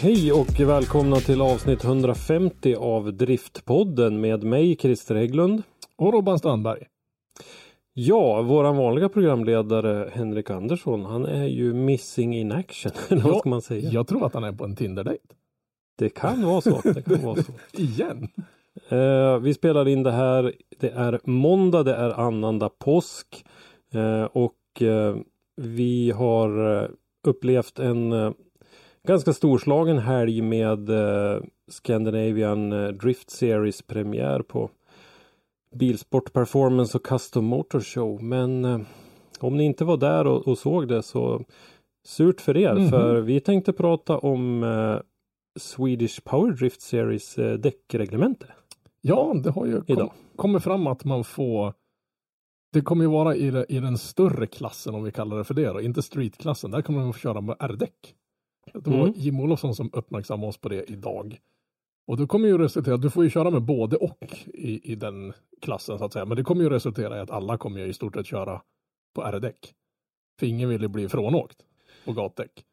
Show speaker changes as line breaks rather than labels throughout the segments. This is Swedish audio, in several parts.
Hej och välkomna till avsnitt 150 av Driftpodden med mig Christer Hägglund.
Och Robban Strandberg.
Ja, våran vanliga programledare Henrik Andersson, han är ju missing in action. Eller vad ska man säga?
Jag tror att han är på en Tinder-dejt.
Det kan vara så. Det kan vara så.
Igen.
Eh, vi spelar in det här. Det är måndag, det är annandag påsk. Eh, och eh, vi har eh, upplevt en eh, ganska storslagen helg med eh, Scandinavian eh, Drift Series premiär på Bilsport Performance och Custom Motor Show. Men eh, om ni inte var där och, och såg det så surt för er.
Mhm.
För vi tänkte prata om Swedish Power Drift Series eh, däckreglemente.
Ja, det har ju kom, kommit fram att man får det kommer ju vara i, i den större klassen om vi kallar det för det då, inte streetklassen. Där kommer man få köra med R-däck. Det var
Mm.
Jim Olofsson som uppmärksammade oss på det idag. Och det kommer ju resultera, du får ju köra med både och i, i den klassen så att säga. Men det kommer ju resultera i att alla kommer ju i stort sett köra på R-däck. För ingen vill ju bli frånåkt på gatdäck.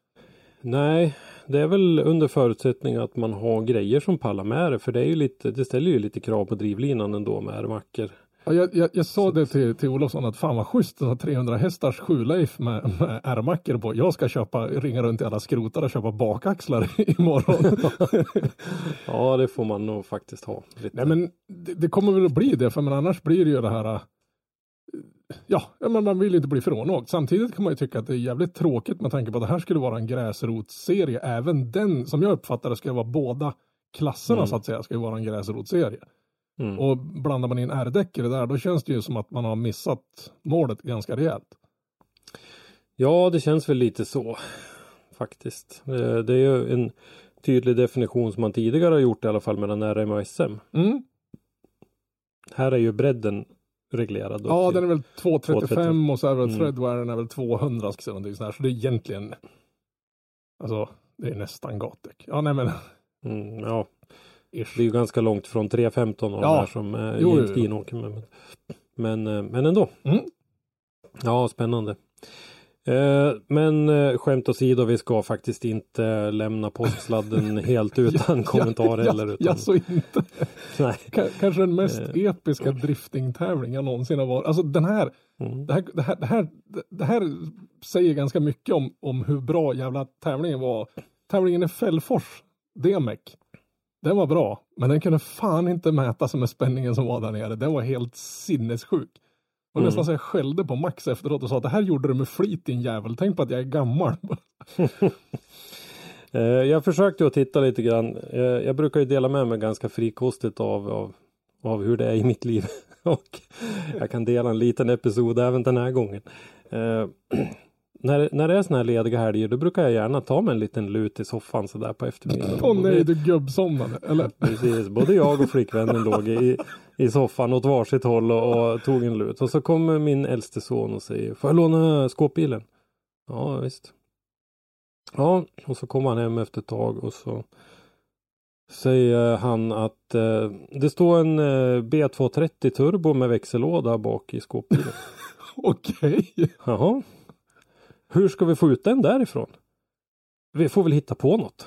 Nej, det är väl under förutsättning att man har grejer som pallar med det. För det är ju lite, det ställer ju lite krav på drivlinan ändå med R-mackor.
Ja, jag, jag, jag sa det till, till Olofsson att fan vad schysst att ha 300 hästars sjuleif med, med R-mackor på. Jag ska köpa, ringa runt till alla skrotare och köpa bakaxlar imorgon.
Ja, det får man nog faktiskt ha. Lite.
Nej men det, det kommer väl att bli det, för men annars blir det ju det här. äh, Ja, ja, men man vill ju inte bli frånåkt. Samtidigt kan man ju tycka att det är jävligt tråkigt med tanke på att det här skulle vara en gräsrotsserie. Även den, som jag uppfattar det, ska vara båda klasserna
Mm.
så att säga, ska ju vara en gräsrotsserie.
Mm.
Och blandar man in R-däck i det där, då känns det ju som att man har missat målet ganska rejält.
Ja, det känns väl lite så faktiskt. Eh, Det är ju en tydlig definition som man tidigare har gjort i alla fall mellan RM och SM.
Mm.
Här är ju bredden reglerad.
Ja, den är väl 235 och så är väl
Mm.
threadwaren är väl 200 ska säga, sånt här. Så det är egentligen Alltså, det är nästan gatdäck. Ja, nej men
Mm, ja. Det är ju ganska långt från 315 av
Ja.
de här som är
Jo,
James. Dean åker med. Men, eh, men ändå.
Mm.
Ja, spännande. Eh, men eh, skämt åsido, vi ska faktiskt inte lämna påsksladden helt utan kommentar heller.
Ja,
Utan,
ja, så inte.
nej.
Ka- Kanske den mest
Eh.
episka driftingtävling jag någonsin har varit. Alltså den här,
Mm.
det här, det här, det här, det här säger ganska mycket om, om hur bra jävla tävlingen var. Tävlingen i Fällfors, DMEC. Den var bra, men den kunde fan inte mäta sig med spänningen som var där nere. Den var helt sinnessjuk. Och
Mm.
nästan så jag skällde på Max efteråt och sa att det här gjorde du med flit din jävel. Tänk på att jag är gammal.
Eh, jag försökte att titta lite grann. Eh, jag brukar ju dela med mig ganska frikostigt av, av, av hur det är i mitt liv. Och jag kan dela en liten episod även den här gången. När, när det är såna här lediga helger då brukar jag gärna ta mig en liten lut i soffan sådär på eftermiddagen.
Åh nej, du gubbsomnade. Eller?
Precis, både jag och flickvännen låg i, i soffan åt varsitt håll och, och tog en lut. Och så kommer min äldste son och säger Får jag låna skåpbilen? Ja visst. Ja, och så kommer han hem efter ett tag och så säger han att eh, det står en eh, B230 turbo med växellåda bak i skåpbilen.
Okej.
Jaha. Hur ska vi få ut den därifrån? Vi får väl hitta på något.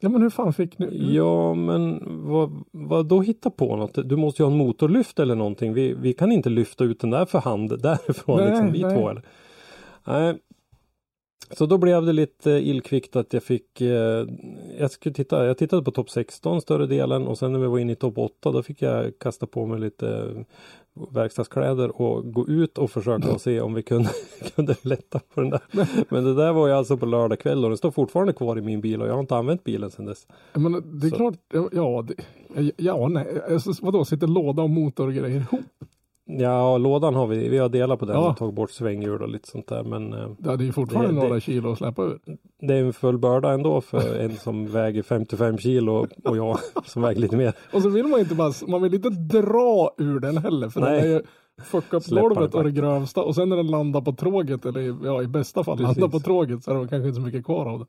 Ja men hur fan fick ni?
Ja, men vad, vad då hitta på något? Du måste ju ha en motorlyft eller någonting. Vi, vi kan inte lyfta ut den där för hand därifrån
Nej,
liksom vi
nej.
två eller? Nej. Så då blev det lite illkvickt att jag fick eh, jag, skulle titta, jag tittade på topp 16 större delen och sen när vi var inne i topp 8 då fick jag kasta på mig lite verkstadskläder och gå ut och försöka se om vi kunde, kunde lätta på den där. Men det där var ju alltså på lördag kväll och den står fortfarande kvar i min bil och jag har inte använt bilen sedan dess.
Men det är
Så.
klart, ja, det, ja, nej, alltså, vadå, sitter låda och motor och grejer ihop?
Ja, lådan har vi, vi har delat på den
Ja.
och tagit bort svänghjul och lite sånt där men eh,
Ja, det är ju fortfarande
Det- det-
några kilo att släppa ut.
det är en full börda ändå för en som väger 55 kilo och jag som väger lite mer.
Och så vill man inte bara, man vill inte dra ur den heller för
Nej.
den är ju fucka upp golvet och det grövsta och sen när den landar på tråget eller ja, i bästa fall
Precis.
landar på tråget så är det kanske inte så mycket kvar av det.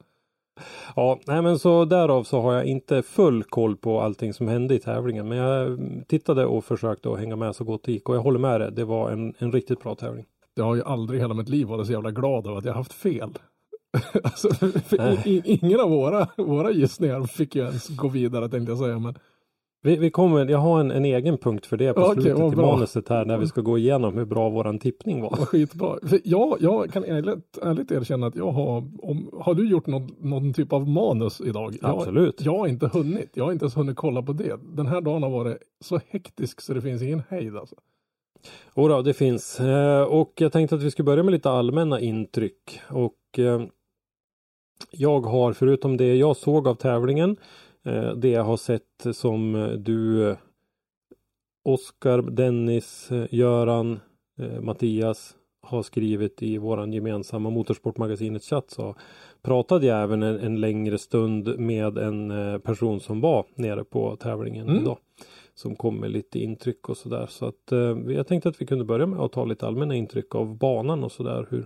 Ja, nej men så därav så har jag inte full koll på allting som hände i tävlingen. Men jag tittade och försökte att hänga med så gott det gick och jag håller med dig. Det var en, en riktigt bra tävling.
Jag har ju aldrig i hela mitt liv varit så jävla glad över att jag haft fel. alltså, ingen av våra, våra gissningar fick ju ens gå vidare tänkte jag säga. Men
Vi, vi kommer, jag har en, en egen punkt för det på
Okej,
slutet i manuset här när vi ska gå igenom hur bra våran tippning var.
vad skitbra. För jag, jag kan ärligt, ärligt erkänna att jag har, om, har du gjort någon, någon typ av manus idag? Jag,
Absolut.
Jag har inte hunnit. Jag har inte ens hunnit kolla på det. Den här dagen har varit så hektisk så det finns ingen hejd alltså.
Jodå, det finns. Eh, och jag tänkte att vi skulle börja med lite allmänna intryck. Och eh, jag har förutom det jag såg av tävlingen, det jag har sett som eh, du, eh, Oskar, Dennis, eh, Göran, eh, Mattias har skrivit i våran gemensamma Motorsportmagasinets chatt så pratade jag även en, en längre stund med en eh, person som var nere på tävlingen
Mm.
idag som kom med lite intryck och sådär. Så att eh, jag tänkte att vi kunde börja med att ta lite allmänna intryck av banan och sådär. Hur,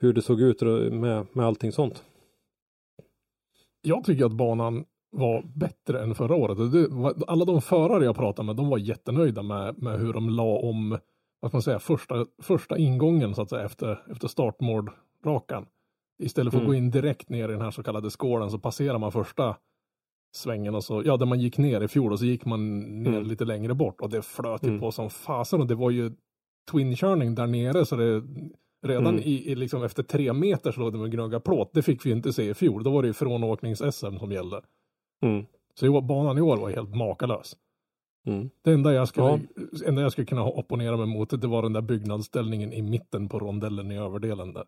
hur det såg ut med, med allting sånt.
Jag tycker att banan var bättre än förra året. Alla de förare jag pratade med, de var jättenöjda med, med hur de la om, vad ska man säga, första, första ingången så att säga efter, efter startmål-rakan. Istället för att
Mm.
gå in direkt ner i den här så kallade skålen så passerar man första svängen och så, ja där man gick ner i fjol och så gick man ner
Mm.
lite längre bort och det flöt ju
Mm.
på som fasen och det var ju twin-körning där nere så det redan
Mm.
i, i liksom efter tre meter så låg det med gnugga plåt. Det fick vi inte se i fjol. Då var det ju frånåknings-SM som gällde.
Mm.
Så i år, banan i år var helt makalös.
Mm.
Det enda jag skulle,
Ja.
enda jag skulle kunna opponera mig mot det var den där byggnadsställningen i mitten på rondellen i överdelen där.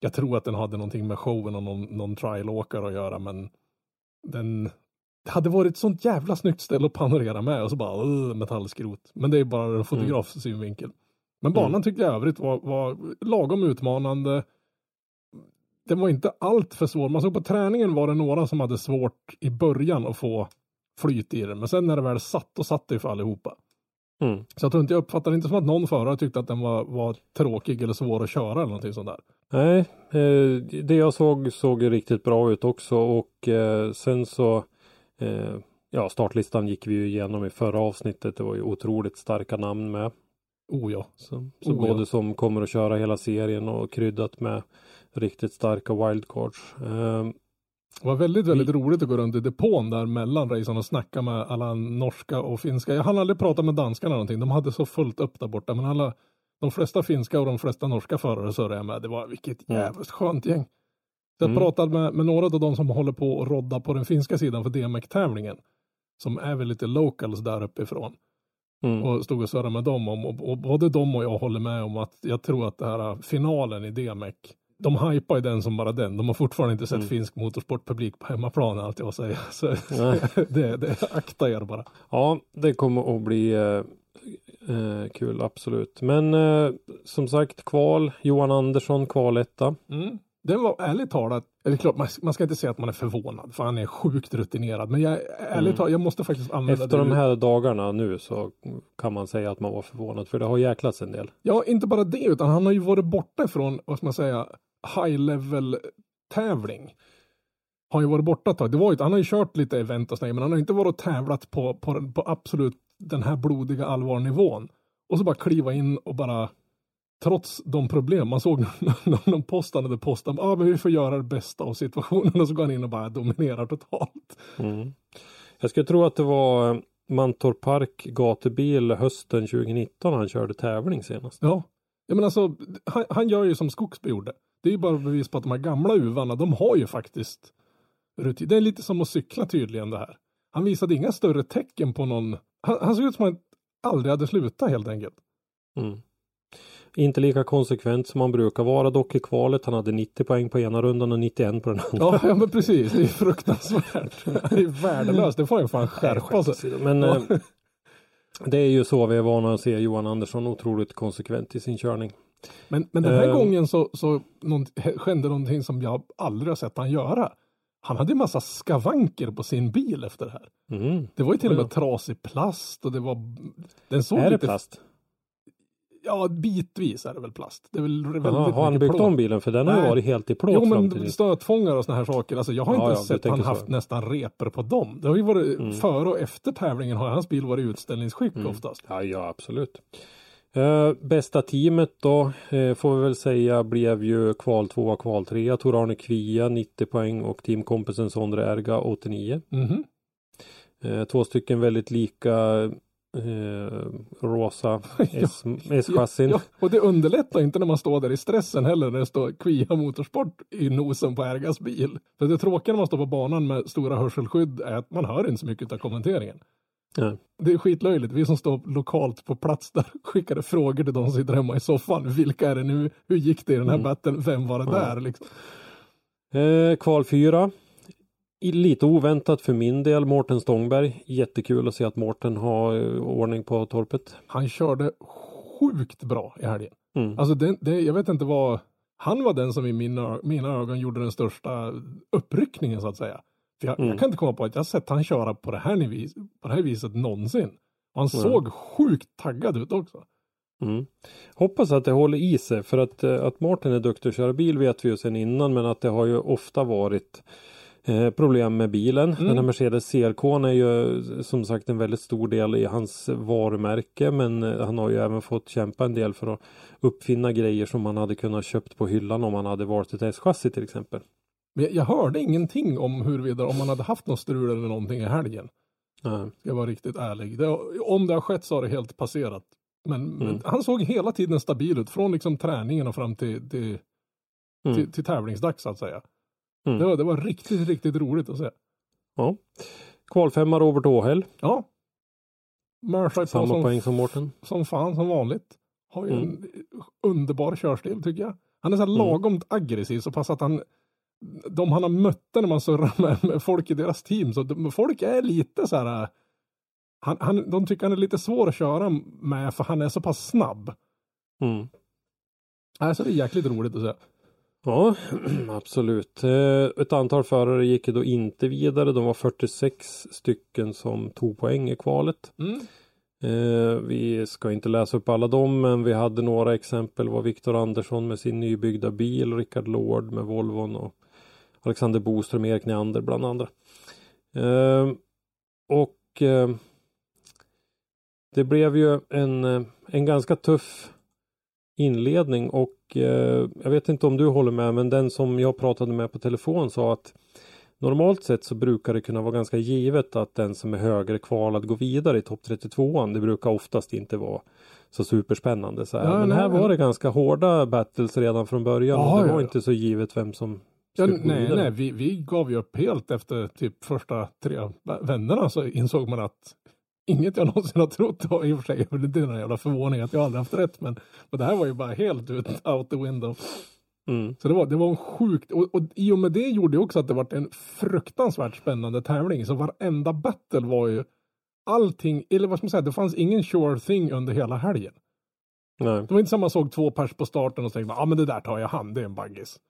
Jag tror att den hade någonting med showen och någon, någon trial-åkare att göra men den det hade varit ett sånt jävla snyggt ställe att panorera med och så bara uh, metallskrot. Men det är bara en fotografs synvinkel. Men banan
Mm.
tyckte jag övrigt var, var lagom utmanande. Den var inte allt för svår. Man såg på träningen var det några som hade svårt i början att få flyt i den. Men sen när det väl satt, då satt det ju för allihopa.
Mm.
Så jag tror inte jag uppfattade inte som att någon förare tyckte att den var, var tråkig eller svår att köra eller någonting sånt där.
Nej, eh, det jag såg såg riktigt bra ut också och eh, sen så eh, Ja, startlistan gick vi ju igenom i förra avsnittet. Det var ju otroligt starka namn med.
Oh ja.
Så, så
Oh, ja.
både som kommer att köra hela serien och kryddat med riktigt starka wildcards. Eh,
Det var väldigt, väldigt
Vi-
roligt att gå runt i depån där mellan racen och snacka med alla norska och finska. Jag hann aldrig prata med danskarna någonting. De hade så fullt upp där borta. Men alla, de flesta finska och de flesta norska förare surrade jag med. Det var vilket
Mm.
jävligt skönt gäng. Så jag
Mm.
pratade med, med några av de som håller på och rodda på den finska sidan för DMEC-tävlingen. Som är väl lite locals där uppifrån.
mm.
Och stod och surrade med dem om, och, och både de och jag håller med om att jag tror att det här finalen i DMEC, de hypar ju den som bara den. De har fortfarande inte sett
Mm.
finsk motorsportpublik på hemmaplan allt jag säger. Så det, det, akta er bara.
Ja, det kommer att bli eh, eh, kul, absolut. Men eh, som sagt, kval. Johan Andersson, kvaletta.
Mm. Den var ärligt talat, det klart, man, man ska inte säga att man är förvånad, för han är sjukt rutinerad. Men jag, ärligt
Mm.
talat, jag måste faktiskt använda
Efter
det.
de här dagarna nu så kan man säga att man var förvånad, för det har jäklats en del.
Ja, inte bara det, utan han har ju varit borta från, vad ska man säga, high level tävling. Har ju varit borta ett tag. Det var ju, han har ju kört lite event och sådär, men han har inte varit och tävlat på, på, på absolut den här blodiga allvarnivån. Och så bara kliva in och bara, trots de problem, man såg när de postade postat, ja ah, men vi får göra det bästa av situationen och så går han in och bara dominerar totalt.
Mm. Jag skulle tro att det var eh, Mantorp Park gatubil hösten 2019 han körde tävling senast.
Ja, ja men alltså, han, han gör ju som Skogsby gjorde. Det är bara bevis på att de här gamla uvarna, de har ju faktiskt rutin. Det är lite som att cykla tydligen det här. Han visade inga större tecken på någon, han, han såg ut som att han aldrig hade slutat helt enkelt.
Mm. Inte lika konsekvent som han brukar vara dock i kvalet. Han hade 90 poäng på ena rundan och 91 på den andra.
Ja, ja men precis, det är fruktansvärt. Det är värdelöst, det får ju fan skärpa sig.
Men
Ja.
eh, det är ju så vi är vana att se Johan Andersson otroligt konsekvent i sin körning.
Men, men den här
Eh.
gången så, så någon, hände någonting som jag aldrig har sett han göra. Han hade en massa skavanker på sin bil efter det här.
Mm.
Det var ju till och med trasig plast och det var... Den såg
Är det
lite,
plast?
Ja, bitvis är det väl plast. Det är väl väldigt
Jaha, har han byggt
plåt.
om bilen? För den har ju varit helt i plåt
Jo, men stötfångare och såna här saker. Alltså, jag har
Ja,
inte
ja,
sett han
tänker så.
haft nästan reper på dem. Det har ju varit
Mm.
före och efter tävlingen har hans bil varit utställningsskick oftast.
Ja, ja absolut. Eh, bästa teamet då eh, får vi väl säga blev ju kval 2 kval 3 Tor-Arne Kvia 90 poäng och teamkompisen Sondre Erga 89.
Mhm.
Eh, två stycken väldigt lika eh, rosa S-chassin.
Ja, och det underlättar inte när man står där i stressen heller när det står Kvia Motorsport i nosen på Ergas bil. För det tråkiga när man står på banan med stora hörselskydd är att man hör inte så mycket av kommenteringen.
Ja.
Det är skitlöjligt. Vi som står lokalt på plats där skickade frågor till de som sitter hemma i soffan. Vilka är det nu? Hur gick det i den här
Mm.
battlen? Vem var det
Ja.
där? Liksom.
Eh, kval 4. I- Lite oväntat för min del, Mårten Stångberg. Jättekul att se att Mårten har eh, ordning på torpet.
Han körde sjukt bra i helgen.
Mm.
Alltså det, det, jag vet inte vad. Han var den som i mina, mina ögon gjorde den största uppryckningen så att säga. Jag,
Mm.
jag kan inte komma på att jag sett han köra på det här, nivis, på det här viset någonsin. Och han
Nej.
såg sjukt taggad ut också.
Mm. Hoppas att det håller i sig för att, eh, att Mårten är duktig att köra bil vet vi ju sedan innan men att det har ju ofta varit eh, problem med bilen.
Mm.
Den här Mercedes CRK är ju som sagt en väldigt stor del i hans varumärke men eh, han har ju även fått kämpa en del för att uppfinna grejer som man hade kunnat köpt på hyllan om man hade valt ett S-chassi till exempel.
Men jag, hörde ingenting om huruvida om man hade haft något strul eller någonting i helgen.
Ja.
Ska jag vara riktigt ärlig. Det, om det har skett så har det helt passerat. Men, men
Mm.
han såg hela tiden stabil ut. Från liksom träningen och fram till, till,
Mm.
till, till tävlingsdags så att säga.
Mm.
Det, var, det var riktigt, riktigt roligt att se.
Ja. Kvalfemma Robert Åhäll.
Ja. Mörsar på
Samma
som,
poäng som Mårten.
som fan som vanligt. Har ju
Mm.
en underbar körstil tycker jag. Han är så här
Mm.
lagom aggressiv så pass att han de han har mött när man surrar med, med folk i deras team så de, folk är lite så här han, han, de tycker han är lite svår att köra med för han är så pass snabb.
Mm.
Alltså det är jäkligt roligt att se.
Ja, absolut. Eh, Ett antal förare gick då inte vidare. De var 46 stycken som tog poäng i kvalet.
Mm.
Eh, Vi ska inte läsa upp alla dem, men vi hade några exempel. Var Viktor Andersson med sin nybyggda bil, Rickard Lord med Volvon och Alexander Boström, Erik Neander bland andra. Eh, Och eh, det blev ju en, en ganska tuff inledning och eh, jag vet inte om du håller med men den som jag pratade med på telefon sa att normalt sett så brukar det kunna vara ganska givet att den som är högre kvalad går vidare i topp 32 Det brukar oftast inte vara så superspännande så här.
Ja,
men
nej,
här var det ganska hårda battles redan från början
Ja,
och det var
ja.
inte så givet vem som
Ja,
gå
nej, nej, vi, vi gav ju upp helt efter typ första tre vännerna så insåg man att inget jag någonsin har trott var i och för sig, det är en jävla förvåning att jag aldrig haft rätt men, men det här var ju bara helt ut, out the window.
Mm.
Så det var, det var en sjukt, och, och i och med det gjorde det också att det var en fruktansvärt spännande tävling. Så varenda battle var ju allting, eller vad ska man säga, det fanns ingen sure thing under hela helgen.
Nej.
Det var inte som man såg två pers på starten och tänkte ja ah, men det där tar jag hand, det är en baggis.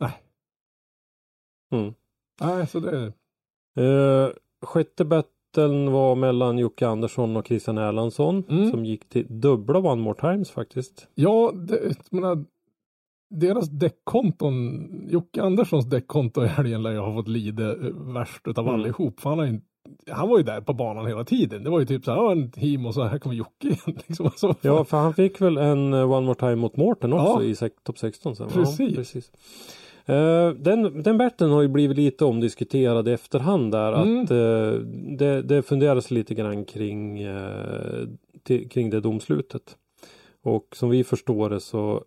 Nej.
Mm.
Nej, så det,
Eh, sjätte battlen var mellan Jocke Andersson och Christian Erlandsson
Mm.
som gick till dubbla One More Times faktiskt.
ja, det, menar, deras däckkonton, Jocke Anderssons däckkonto i helgen lär jag ha fått lida eh, värst utav
Mm.
allihop. För han, ju, han var ju där på banan hela tiden. Det var ju typ så här, ja, en team och så här kommer Jocke igen. Liksom. Alltså,
Ja, för han fick väl en eh, One More Time mot Mårten också
Ja.
i topp 16 sen.
Precis.
Ja, precis. Eh, den, den battlen har ju blivit lite omdiskuterad i efterhand där
Mm.
att eh, det, det funderas lite grann kring, eh, till, kring det domslutet. Och som vi förstår det så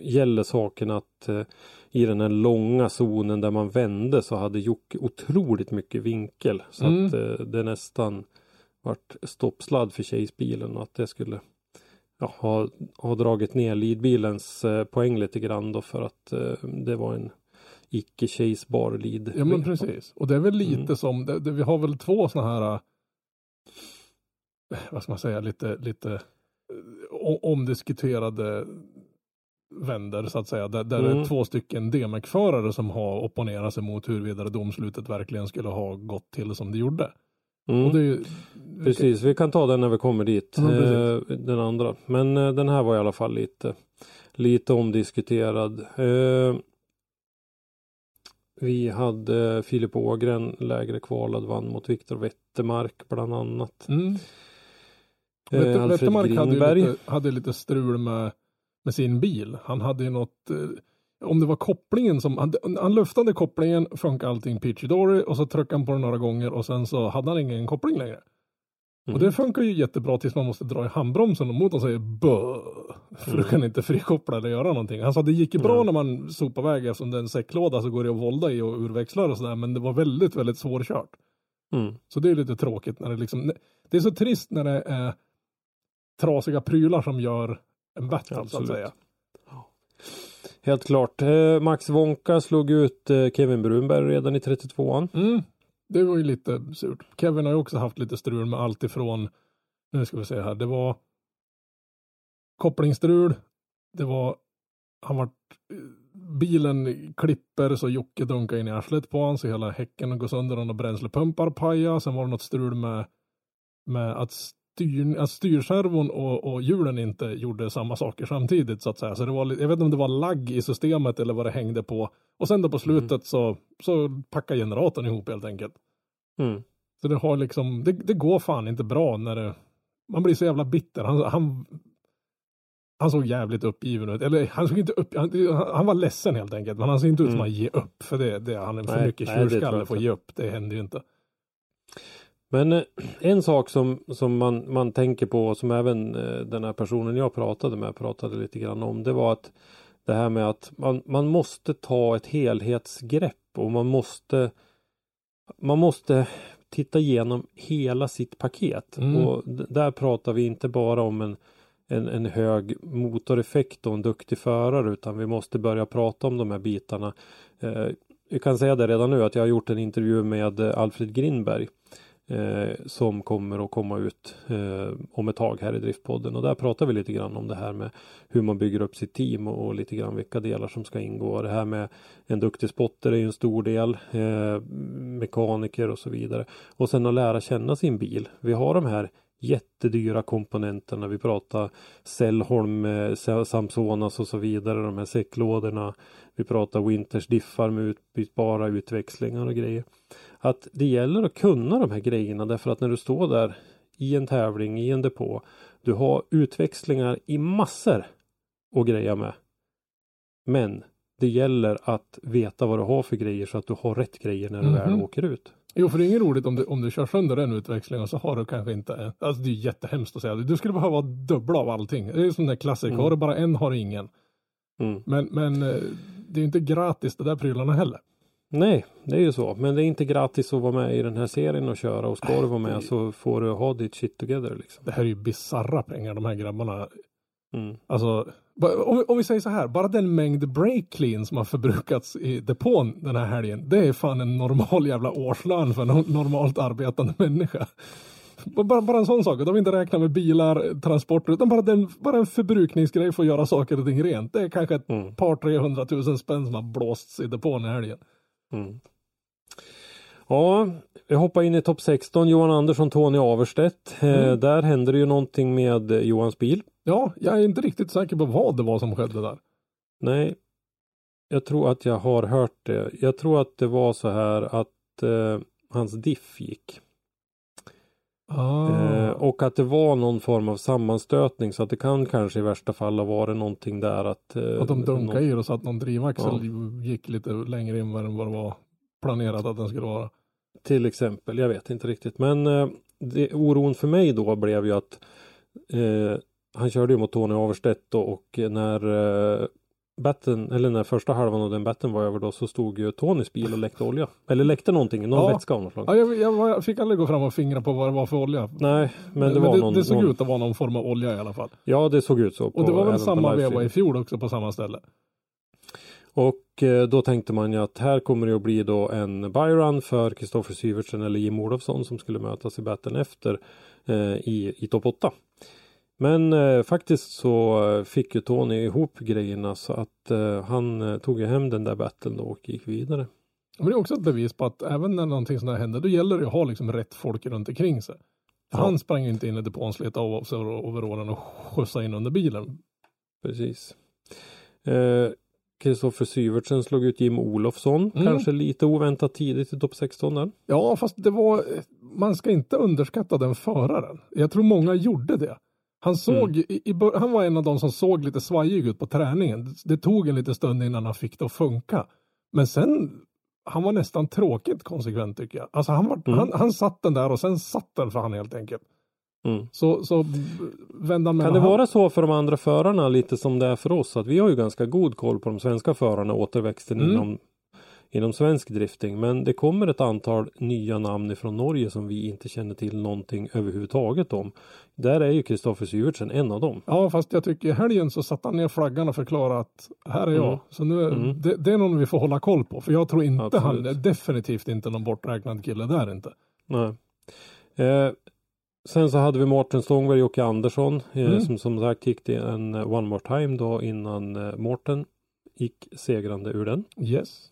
gäller saken att i den här långa zonen där man vände så hade Jocke otroligt mycket vinkel. Så
Mm.
att det nästan vart stoppsladd för Chase-bilen och att det skulle ja, ha, ha dragit ner leadbilens eh, poäng lite grann då för att eh, det var en icke chasebar lead.
Ja men precis. Och det är väl lite
Mm.
som, det, det, vi har väl två sådana här, äh, vad ska man säga, lite, lite omdiskuterade vänder så att säga. Där, där det
Mm.
är två stycken DMEC-förare som har opponerat sig mot huruvida domslutet verkligen skulle ha gått till som det gjorde.
Mm.
Ju,
Precis, vi kan ta den när vi kommer dit.
Ja,
eh, den andra. Men eh, den här var i alla fall lite, lite omdiskuterad. Eh, vi hade Filip Ågren lägre kvalad vann mot Viktor Wettermark bland annat.
Mm. Wettermark hade lite, hade lite strul med, med sin bil. Han hade ju något, om det var kopplingen som, han, han luftade kopplingen, funkade allting dory och så tryckte han på den några gånger och sen så hade han ingen koppling längre.
Mm.
Och det funkar ju jättebra tills man måste dra i handbromsen och motorn säger bö. För du
Mm.
kan inte frikoppla eller göra någonting. Han sa att det gick ju bra
Mm.
när man sopar iväg eftersom det är en säcklåda så går det att volda i och urväxlar och sådär. Men det var väldigt, väldigt svårkört.
Mm.
Så det är lite tråkigt när det liksom, det är så trist när det är trasiga prylar som gör en battle så att säga.
Helt klart. Eh, Max Wonka slog ut eh, Kevin Brunberg redan i 32an.
Mm. Det var ju lite surt. Kevin har ju också haft lite strul med allt ifrån, nu ska vi se här, det var kopplingsstrul, det var, han var, eh, bilen klipper så Jocke dunkar in i arslet på honom så hela häcken går sönder och bränslepumpar pajar. Sen var det något strul med, med att, styr, att styrservon och, och hjulen inte gjorde samma saker samtidigt så att säga. Så det var, jag vet inte om det var lagg i systemet eller vad det hängde på. Och sen då på slutet så, så packar generatorn ihop helt enkelt.
Mm.
Så det har liksom, det, det går fan inte bra när det, man blir så jävla bitter. Han, han, han såg jävligt uppgiven ut. Eller han såg inte upp, han, han var ledsen helt enkelt. Men han ser inte ut som
Mm.
han ger upp. För det, det han är för
Nej,
mycket tjurskalle för att ge upp. Det händer ju inte.
Men eh, en sak som, som man, man tänker på och som även eh, den här personen jag pratade med pratade lite grann om. Det var att det här med att man, man måste ta ett helhetsgrepp och man måste man måste titta igenom hela sitt paket.
Mm.
Och där pratar vi inte bara om en, en, en hög motoreffekt och en duktig förare utan vi måste börja prata om de här bitarna. Eh, jag kan säga det redan nu att jag har gjort en intervju med eh, Alfred Grinberg eh, Eh, som kommer att komma ut eh, om ett tag här i Driftpodden och där pratar vi lite grann om det här med hur man bygger upp sitt team och, och lite grann vilka delar som ska ingå. Det här med en duktig spotter är ju en stor del, eh, mekaniker och så vidare. Och sen att lära känna sin bil. Vi har de här jättedyra komponenterna. Vi pratar Cellholm, eh, Samsonas och så vidare. De här säcklådorna. Vi pratar Winters diffar med utbytbara utväxlingar och grejer. Att det gäller att kunna de här grejerna därför att när du står där i en tävling, i en depå. Du har utväxlingar i massor att greja med. Men det gäller att veta vad du har för grejer så att du har rätt grejer när du
Mhm.
väl åker ut.
Jo, för det är inget roligt om du, om du kör sönder den utväxlingen och så har du kanske inte, alltså det är jättehemskt att säga. Du skulle behöva dubbla av allting. Det är som den klassiker,
Mm.
har du bara en har du ingen.
Mm.
Men, men eh, det är inte gratis det där prylarna heller.
Nej, det är ju så. Men det är inte gratis att vara med i den här serien och köra. Och ska du vara med så får du ha ditt shit together liksom.
Det här är ju bisarra pengar de här grabbarna
Mm.
Alltså, om, vi- om vi säger så här, bara den mängd break clean som har förbrukats i depån den här helgen, det är fan en normal jävla årslön för en no- normalt arbetande människa. Bara, bara en sån sak, de har inte räknat med bilar, transporter, utan bara, den, bara en förbrukningsgrej för att göra saker och ting rent. Det är kanske ett
Mm.
par, tre hundratusen spänn som har blåsts i depån i helgen.
Mm. Ja, vi hoppar in i topp 16. Johan Andersson, Tony Averstedt. Eh,
Mm.
där händer det ju någonting med eh, Johans bil.
Ja, jag är inte riktigt säker på vad det var som skedde där.
Nej, jag tror att jag har hört det. Jag tror att det var så här att eh, hans diff gick.
Ah.
Eh, och att det var någon form av sammanstötning så att det kan kanske i värsta fall ha varit någonting där att... Eh,
Att de dunkade
någon-
i och så att någon drivaxel gick lite längre in än vad det var planerat att den skulle vara.
Till exempel, jag vet inte riktigt. Men eh, det, oron för mig då blev ju att eh, han körde ju mot Tony Averstedt och när eh, batten, eller när första halvan av den batten var över då så stod ju Tonys bil och läckte olja. Eller läckte någonting, någon
Ja.
vätska av något slag.
Ja, jag, jag, jag fick aldrig gå fram och fingra på vad det var för olja.
Nej, men det var någon,
det såg
någon
ut att vara någon form av olja i alla fall.
Ja, det såg ut så.
Och det var väl samma veva i fjol också på samma ställe.
Och eh, då tänkte man ju att här kommer det att bli då en byrun för Kristoffer Syvertsen eller Jim Olofsson som skulle mötas i battlen efter eh, i, i topp 8. Men eh, faktiskt så eh, fick ju Tony ihop grejerna så att eh, han eh, tog ju hem den där battlen då och gick vidare.
Men det är också ett bevis på att även när någonting sånt här händer, då gäller det att ha liksom rätt folk runt omkring sig.
Ja.
Han sprang ju inte in i depån, slet av sig overallen och skjutsade in under bilen.
Precis. Eh, Kristoffer Syvertsen slog ut Jim Olofsson,
Mm.
kanske lite oväntat tidigt i topp 16 där.
Ja, fast det var, man ska inte underskatta den föraren. Jag tror många gjorde det. Han såg, i, i, bör- han var en av de som såg lite svajig ut på träningen. Det tog en liten stund innan han fick det att funka. Men sen, han var nästan tråkigt konsekvent tycker jag. Alltså han, var,
Mm.
han, han satt den där och sen satt den för han helt enkelt.
Mm.
Så, så han med
Kan det
han-
vara så för de andra förarna lite som det är för oss? Att vi har ju ganska god koll på de svenska förarna, återväxten
Mm.
inom, inom svensk drifting. Men det kommer ett antal nya namn ifrån Norge som vi inte känner till någonting överhuvudtaget om. Där är ju Kristoffer Syvertsen en av dem.
Ja, fast jag tycker i helgen så satte han ner flaggan och förklarade att här är jag.
Mm.
Så nu,
Mm.
det, det är någon vi får hålla koll på. För jag tror inte
Absolut.
han, är definitivt inte någon borträknad kille där inte.
Nej. Eh, sen så hade vi Mårten Stångberg och Jocke Andersson eh,
Mm.
som som sagt gick till en One More Time då innan eh, Mårten gick segrande ur den.
Yes.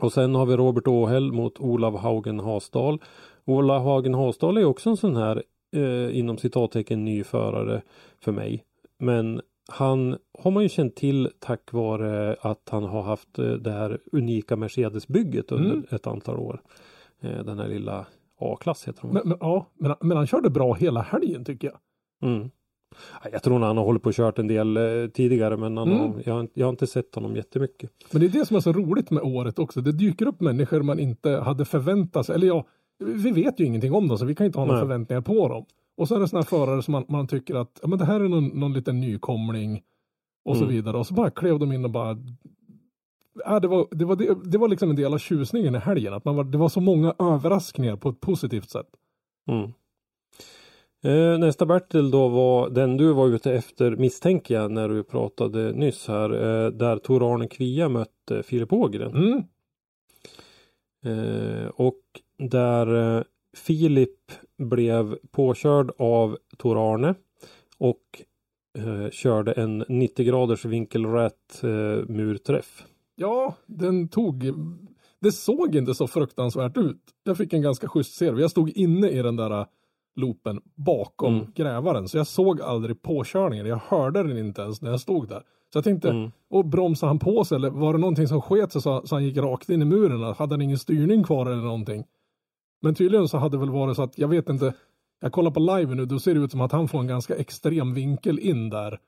Och sen har vi Robert Åhäll mot Olav Haugen Hasdal. Olav Haugen Hasdal är också en sån här eh, inom citattecken ny förare för mig. Men han har man ju känt till tack vare att han har haft eh, det här unika Mercedes-bygget under
Mm.
ett antal år. Eh, den här lilla A-klass heter de.
Men, men, ja, men, men han körde bra hela helgen tycker jag.
Mm. Ja, Jag tror han har hållit på och kört en del eh, tidigare men han
Mm.
jag, har, jag har inte sett honom jättemycket.
Men det är det som är så roligt med året också. Det dyker upp människor man inte hade förväntat sig. Eller ja, vi vet ju ingenting om dem så vi kan inte ha några
Nej.
förväntningar på dem. Och så är det sådana förare som man, man tycker att ja, men det här är någon, någon liten nykomling och så
Mm.
vidare. Och så bara klev de in och bara Ja, det, var, det, var det, det var liksom en del av tjusningen i helgen. Att man var, det var så många överraskningar på ett positivt sätt.
Mm. Eh, nästa Bertil då var den du var ute efter misstänker jag när du pratade nyss här. Eh, där Tor-Arne Kvia mötte Filip Ågren.
Mm.
Eh, och där Filip blev påkörd av Tor-Arne och eh, körde en 90 graders vinkelrät murträff.
Ja, den tog... Det såg inte så fruktansvärt ut. Jag fick en ganska schysst serie. Jag stod inne i den där loopen bakom
Mm.
grävaren. Så jag såg aldrig påkörningen. Jag hörde den inte ens när jag stod där. Så jag tänkte,
Mm.
och bromsade han på sig eller var det någonting som sket sig så, så han gick rakt in i muren? Hade han ingen styrning kvar eller någonting? Men tydligen så hade det väl varit så att, jag vet inte, jag kollar på live nu, då ser det ut som att han får en ganska extrem vinkel in där.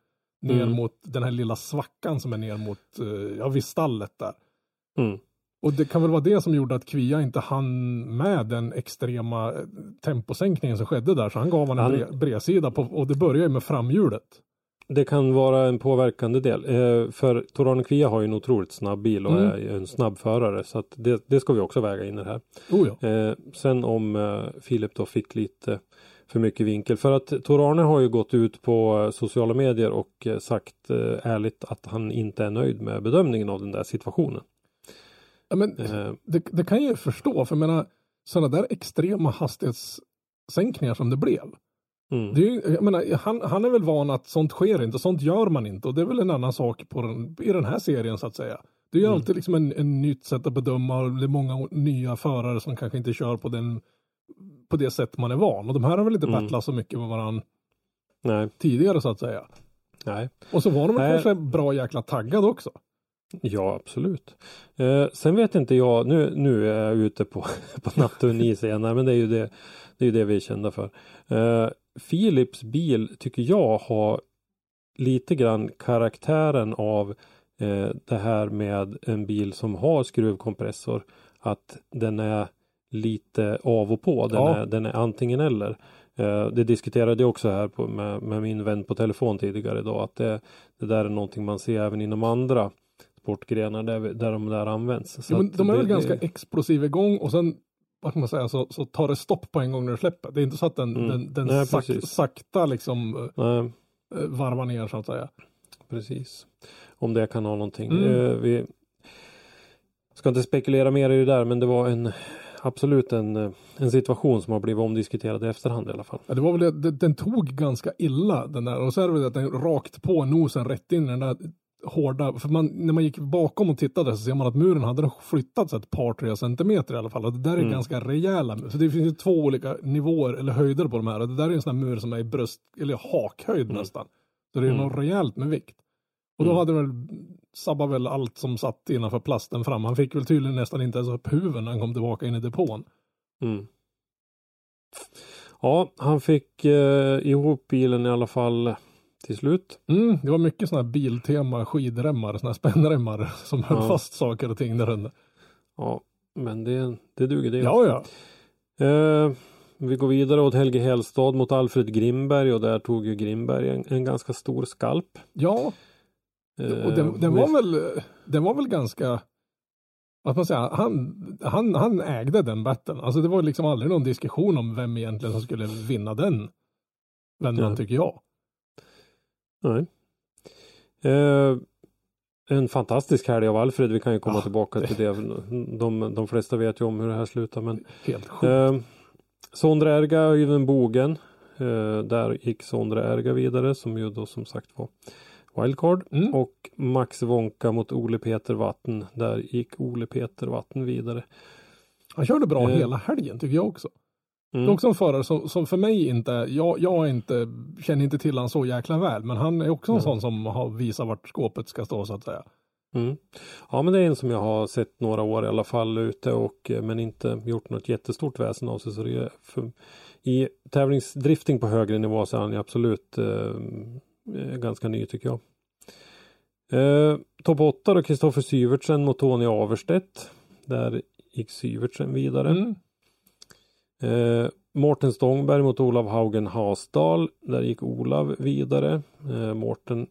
Ner
Mm.
mot den här lilla svackan som är ner mot, eh, ja vid stallet där.
Mm.
Och det kan väl vara det som gjorde att Kvia inte hann med den extrema eh, temposänkningen som skedde där. Så han gav en
Han-
bre- bredsida på, och det börjar ju med framhjulet.
Det kan vara en påverkande del. Eh, för Tor-Arne Kvia har ju en otroligt snabb bil och
Mm.
är en snabb förare. Så att det, det ska vi också väga in i det här.
Oh ja.
Eh, sen om eh, Filip då fick lite för mycket vinkel. För att Tor-Arne har ju gått ut på sociala medier och sagt ärligt att han inte är nöjd med bedömningen av den där situationen.
Ja men, det, det kan jag ju förstå. För jag menar, sådana där extrema hastighetssänkningar som det blev.
mm,
Det ju- jag menar, han, han är väl van att sånt sker inte, sånt gör man inte. Och det är väl en annan sak på den, i den här serien så att säga. Det är ju
Mm.
alltid liksom en, en nytt sätt att bedöma och det är många nya förare som kanske inte kör på, den, på det sätt man är van. Och de här har väl inte
Mm.
battlat så mycket med varandra
nej,
tidigare så att säga.
nej.
Och så var de
Nej.
kanske bra jäkla taggade också.
Ja, absolut. Eh, sen vet inte jag, nu, nu är jag ute på, på natten is igen, Nej, men det är ju det, det, är det vi är kända för. Eh, Philips bil tycker jag har lite grann karaktären av eh, det här med en bil som har skruvkompressor. Att den är lite av och på, den,
Ja.
är, den är antingen eller. Eh, det diskuterade jag också här på, med, med min vän på telefon tidigare idag att det, det där är någonting man ser även inom andra sportgrenar där, där de där används. Så att
de är
det-
väl
det-
ganska explosiv igång och sen vad ska man säga, så, så tar det stopp på en gång när du släpper. Det är inte så att den,
Mm.
den, den
Nej,
sak, sakta liksom
Nej,
eh, varvar ner så att säga.
precis. Om det kan ha någonting.
Mm.
Eh, vi ska inte spekulera mer i det där men det var en absolut en, eh, en situation som har blivit omdiskuterad i efterhand i alla fall.
Ja, det var väl det, det, den tog ganska illa den där och så är det väl att den rakt på nosen rätt in i den där hårda, för man, när man gick bakom och tittade så ser man att muren hade flyttats ett par tre centimeter i alla fall och det där är
Mm.
ganska rejäla. Så det finns ju två olika nivåer eller höjder på de här och det där är en sån här mur som är i bröst, eller hakhöjd nästan. Så det är
Mm.
något rejält med vikt. Och då
Mm.
hade väl sabbat väl allt som satt innanför plasten fram. Han fick väl tydligen nästan inte ens upp huven när han kom tillbaka in i depån.
Mm. Ja, han fick eh, ihop bilen i alla fall till slut.
Mm, det var mycket sådana här biltema skidremmar, sådana här spännremmar som höll
Ja.
fast saker och ting där under.
Ja, men det, det duger det.
Ja, ja.
Eh, vi går vidare åt Helge Hellstad mot Alfred Grimberg och där tog ju Grimberg en, en ganska stor skalp.
Ja,
Eh,
och den, den, var väl, den var väl ganska, ska man säga, han, han, han ägde den battlen. Alltså det var liksom aldrig någon diskussion om vem egentligen som skulle vinna den vändan
Ja.
tycker jag.
Nej. Eh, en fantastisk helg av Alfred. Vi kan ju komma
Ja,
tillbaka
det-
till det. De, de flesta vet ju om hur det här slutar. Men
Helt sjukt.
eh, Sondre Erga, Öyvind Bogen. Eh, där gick Sondre Erga vidare som ju då som sagt var wildcard.
Mm.
Och Max Wonka mot Ole Peter Vatten. Där gick Ole Peter Vatten vidare.
Han körde bra
eh,
hela helgen tycker jag också. Det är
Mm.
också en förare som, som för mig inte, jag, jag inte, känner inte till han så jäkla väl, men han är också en
Nej.
sån som har visat vart skåpet ska stå så att säga.
Mm. Ja men det är en som jag har sett några år i alla fall ute och eh, men inte gjort något jättestort väsen av sig. Så det är för, I tävlingsdrifting på högre nivå så är han absolut eh, eh, ganska ny tycker jag. Eh, Topp 8 då Kristoffer Syvertsen mot Tony Averstedt. Där gick Syvertsen vidare.
Mm.
Eh, Mårten Stångberg mot Olav Haugen Hasdal. Där gick Olav vidare. Eh, Mårten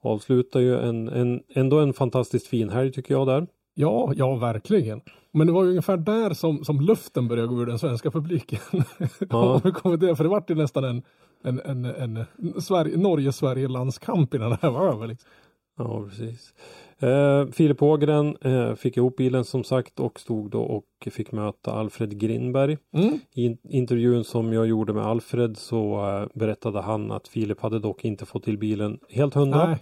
avslutar ju en, en, ändå en fantastiskt fin helg tycker jag där.
Ja, ja verkligen. Men det var ju ungefär där som, som luften började gå ur den svenska publiken.
Ja.
Vi kommer det, för det vart ju nästan en, en, en, en Sverige, Norge-Sverige-landskamp innan det här var över. Liksom.
Ja precis. Eh, Filip Ågren eh, fick ihop bilen som sagt och stod då och fick möta Alfred Grinberg.
Mm.
I in- intervjun som jag gjorde med Alfred så eh, berättade han att Filip hade dock inte fått till bilen helt hundra.
Nej,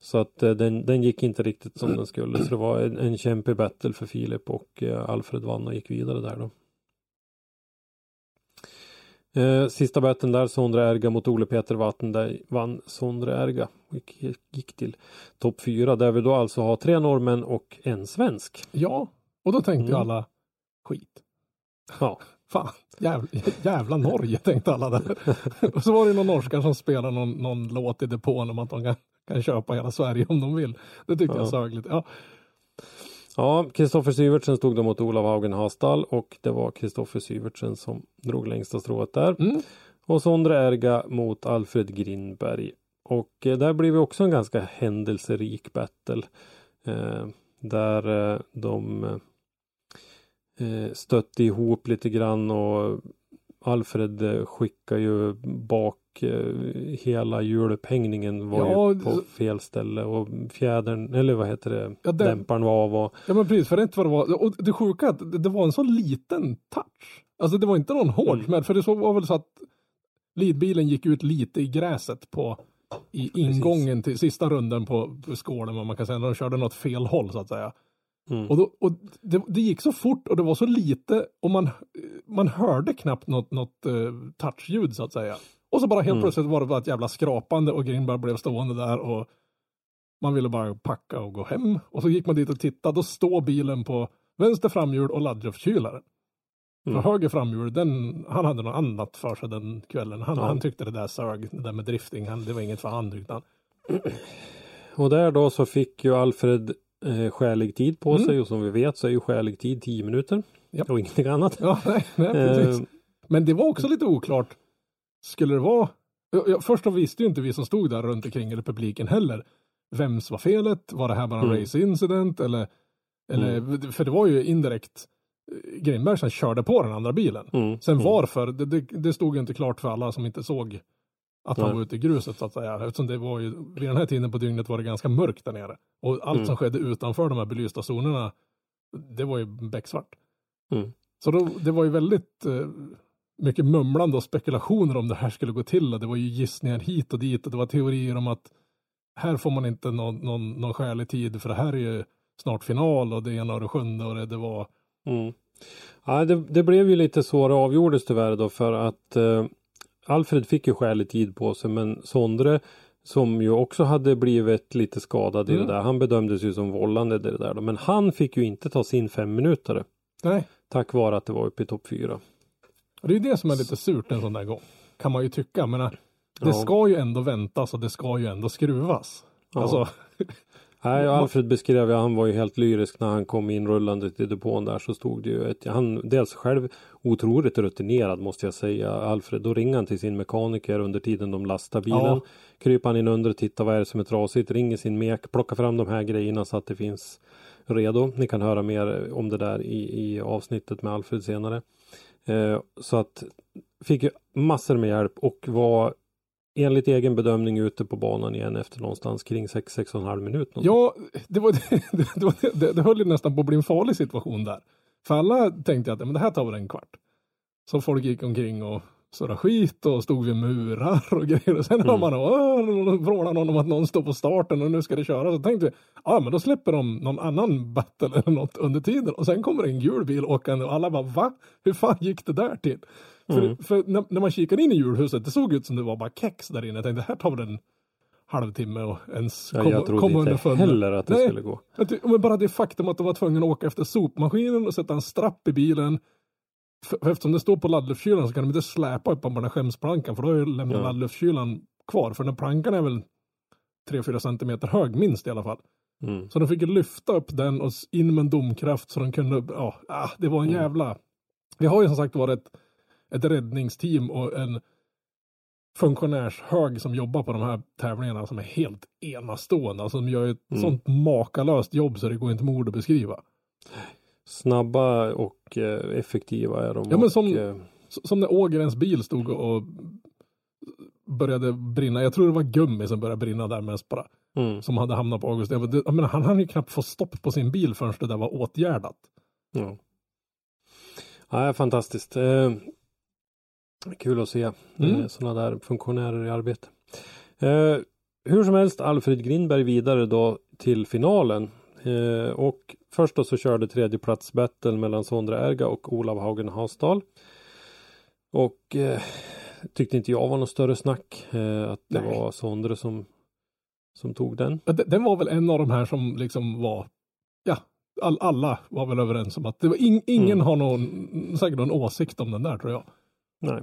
Så att eh, den, den gick inte riktigt som den skulle. Så det var en, en kämpig battle för Filip och eh, Alfred vann och gick vidare där då. Eh, sista battlen där, Sondre Erga mot Ole Peter Vatten. Där vann Sondre Erga. Gick, gick till topp fyra där vi då alltså har tre norrmän och en svensk.
ja, och då tänkte
Mm.
alla skit.
Ja,
Fan, jävla, jävla Norge tänkte alla där. och så var det någon norskar som spelade någon, någon låt i depån om att de kan, kan köpa hela Sverige om de vill. Det tyckte
Ja.
jag sög lite. Ja,
ja Kristoffer Syvertsen stod då mot Olav Haugen Hasdal och det var Kristoffer Syvertsen som drog längsta strået där.
mm.
Och Sondre Erga mot Alfred Grinberg. Och eh, där blev det också en ganska händelserik battle. Eh, där eh, de eh, stötte ihop lite grann och Alfred eh, skickar ju bak eh, hela hjulupphängningen var
Ja,
ju på
det-
fel ställe och fjädern eller vad heter det,
Ja, det-
dämparen var av och
ja men precis, för rätt vad det var. Och det sjuka är att det, det var en så liten touch. Alltså det var inte någon hård
Mm.
smäll, för det så var väl så att lidbilen gick ut lite i gräset på i ingången till sista runden på, på skålen, vad man kan säga, när de körde något fel håll så att säga.
mm,
Och, då, och det, det gick så fort och det var så lite och man, man hörde knappt något, något uh, touchljud så att säga. Och så bara helt
Mm.
plötsligt var det bara ett jävla skrapande och Grimberg blev stående där och man ville bara packa och gå hem. Och så gick man dit och tittade, då står bilen på vänster framhjul och laddluftkylaren.
Mm.
För höger framhjul, den, han hade något annat för sig den kvällen. Han,
Ja.
han tyckte det där sög, det där med drifting, han, det var inget för han tyckte han.
Och där då så fick ju Alfred eh, skälig tid på
Mm.
sig och som vi vet så är ju skälig tid 10 minuter.
Ja.
Och ingenting annat.
Ja, nej, nej precis.
Eh,
Men det var också lite oklart. Skulle det vara, först visste ju inte vi som stod där runt omkring eller publiken heller, vems var felet? Var det här bara en
Mm.
race incident eller, eller för det var ju indirekt eh, Grimberg som körde på den andra bilen.
Mm.
Sen
mm.
varför, det, det, det stod ju inte klart för alla som inte såg att han var ute i gruset så att säga. Eftersom det var ju, vid den här tiden på dygnet var det ganska mörkt där nere. Och allt
Mm.
som skedde utanför de här belysta zonerna, det var ju becksvart.
Mm.
Så då, det var ju väldigt eh, mycket mumlande och spekulationer om det här skulle gå till. Och det var ju gissningar hit och dit och det var teorier om att här får man inte någon, någon, någon skälig tid för det här är ju snart final och det ena och det sjunde och det, det var
Mm. Ja, det, det blev ju lite så det avgjordes tyvärr då för att eh, Alfred fick ju skälig tid på sig men Sondre som ju också hade blivit lite skadad i
Mm.
det där. Han bedömdes ju som vållande i det där då. Men han fick ju inte ta sin fem minuter
Nej,
tack vare att det var uppe i topp fyra.
Och det är det som är lite surt en sån där gång. Kan man ju tycka. Men det
Ja.
ska ju ändå väntas och det ska ju ändå skruvas.
Ja.
Alltså,
Nej, Alfred beskrev ju, han var ju helt lyrisk när han kom inrullande till depån där så stod det ju ett, han dels själv otroligt rutinerad måste jag säga, Alfred. Då ringer han till sin mekaniker under tiden de lastar bilen.
Ja.
Kryper han in under och tittar vad är det som är trasigt, ringer sin mek, plockar fram de här grejerna så att det finns redo. Ni kan höra mer om det där i, i avsnittet med Alfred senare. Eh, så att fick ju massor med hjälp och var enligt egen bedömning ute på banan igen efter någonstans kring 6-6,5 minut.
ja, det, var, det, det, var, det, det höll ju nästan på att bli en farlig situation där. För alla tänkte att men det här tar väl en kvart. Så folk gick omkring och surrade skit och stod vid murar och grejer. Och sen
Mm.
hör man åh, vrålar någon om att någon står på starten och nu ska det köras. Så tänkte vi, ja men då släpper de någon annan battle eller något under tiden. Och sen kommer en gul bil åkande och alla bara va? Hur fan gick det där till?
Mm.
För, för när, när man kikade in i julhuset, det såg ut som det var bara kex där inne. Jag tänkte, här tar väl en halvtimme och ens
Ja,
kom,
jag trodde inte heller att det
Nej.
skulle gå.
Men bara det faktum att de var tvungna att åka efter sopmaskinen och sätta en strapp i bilen. För, eftersom det står på laddluftskylaren så kan de inte släpa upp på den här skämsplankan för då lämnat
Ja.
laddluftskylaren kvar. För den här plankan är väl 3-4 centimeter hög minst i alla fall.
Mm.
Så de fick lyfta upp den och in med en domkraft så de kunde, ja, ah, det var en
Mm.
jävla. Vi har ju som sagt varit ett, ett räddningsteam och en funktionärshög som jobbar på de här tävlingarna som är helt enastående. Alltså de gör ett
Mm.
sånt makalöst jobb så det går inte med ord att beskriva.
Snabba och eh, effektiva är de.
Ja, men
och,
som-
eh,
Som när Ågrens bil stod och började brinna. Jag tror det var gummi som började brinna där mest bara.
mm,
Som hade hamnat på August. Jag menar, han hann ju knappt få stopp på sin bil förrän det där var åtgärdat.
ja. Ja, fantastiskt. Eh, kul att se
Mm.
eh, sådana där funktionärer i arbete. Eh, hur som helst Alfred Grindberg vidare då till finalen. Eh, och först då så körde tredjeplats battle mellan Sondre Erga och Olav Haugen Hasdal. Och eh, tyckte inte jag var något större snack eh, att det
Nej.
var Sondre som, som tog den.
Den var väl en av de här som liksom var, ja, all, alla var väl överens om att det var in, ingen
Mm.
har någon, säkert någon åsikt om den där tror jag.
Nej.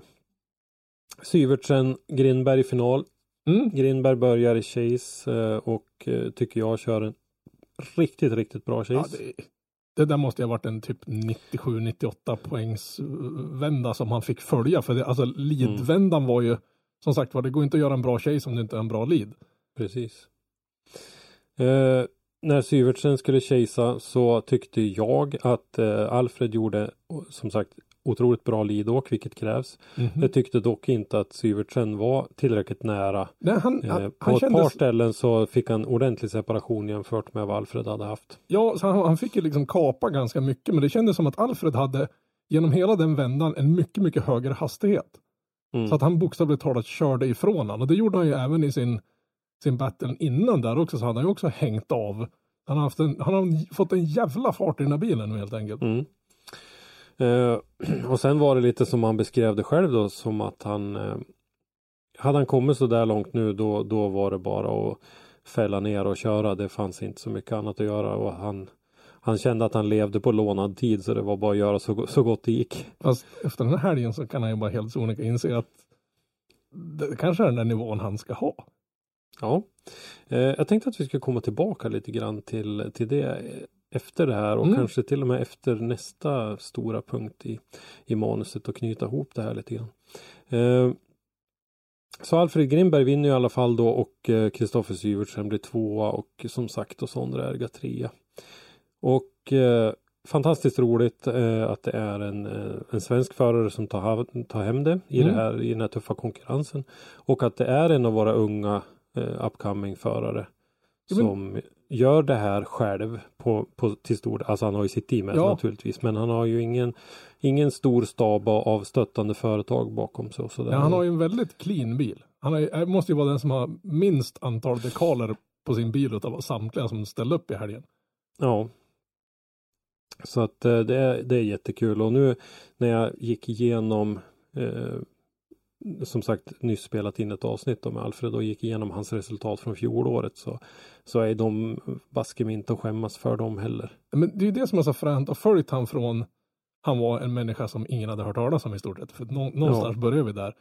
Syvertsen, Grindberg i final.
Mm.
Grindberg börjar i chase eh, och eh, tycker jag kör en riktigt, riktigt bra chase.
Ja, det, det där måste ju ha varit en typ 97-98 poängs eh, vända som han fick följa. För det, alltså leadvändan var ju, som sagt var, det går inte att göra en bra chase om det inte är en bra lead.
Precis. Eh, när Syvertsen skulle chasea så tyckte jag att eh, Alfred gjorde som sagt otroligt bra leadåk, vilket krävs.
Mhm.
Jag tyckte dock inte att Syvertsen var tillräckligt nära.
Nej, han,
Eh,
han,
på
han
ett
kändes,
par ställen så fick han ordentlig separation jämfört med vad Alfred hade haft.
ja, han, han fick ju liksom kapa ganska mycket, men det kändes som att Alfred hade genom hela den vändan en mycket, mycket högre hastighet.
Mm.
Så att han bokstavligt talat körde ifrån han. Och det gjorde han ju även i sin, sin battle innan där också. Så han ju också hängt av. Han har, en, han har fått en jävla fart i den här bilen nu helt enkelt.
Mm. Eh, och sen var det lite som han beskrev det själv då som att han eh, hade han kommit så där långt nu då, då var det bara att fälla ner och köra. Det fanns inte så mycket annat att göra och han han kände att han levde på lånad tid så det var bara att göra så, så gott det gick.
Fast efter den här helgen så kan han ju bara helt sonika inse att det kanske är den där nivån han ska ha.
Ja, eh, jag tänkte att vi ska komma tillbaka lite grann till, till det efter det här och
Mm.
kanske till och med efter nästa stora punkt i, i manuset och knyta ihop det här lite grann. Eh, så Alfred Grimberg vinner i alla fall då och Kristoffer Syvertsen blir tvåa och som sagt och Sondre Erga trea. Och eh, fantastiskt roligt eh, att det är en, eh, en svensk förare som tar, tar hem det i,
Mm.
det här, i den här tuffa konkurrensen. Och att det är en av våra unga eh, upcoming förare som gör det här själv på, på till stor Alltså han har ju sitt team
Ja.
naturligtvis men han har ju ingen Ingen stor stab av- av stöttande företag bakom sig. Och så där.
Ja, han har ju en väldigt clean bil. Han är, måste ju vara den som har minst antal dekaler på sin bil utav samtliga som ställde upp i helgen.
Ja. Så att eh, det är, det är jättekul och nu när jag gick igenom eh, som sagt nyss spelat in ett avsnitt med Alfred och gick igenom hans resultat från fjolåret så, så är de baske mig inte att skämmas för dem heller.
Men det är ju det som är så fränt och följt han från han var en människa som ingen hade hört talas om i stort sett. För nå, någonstans börjar vi där.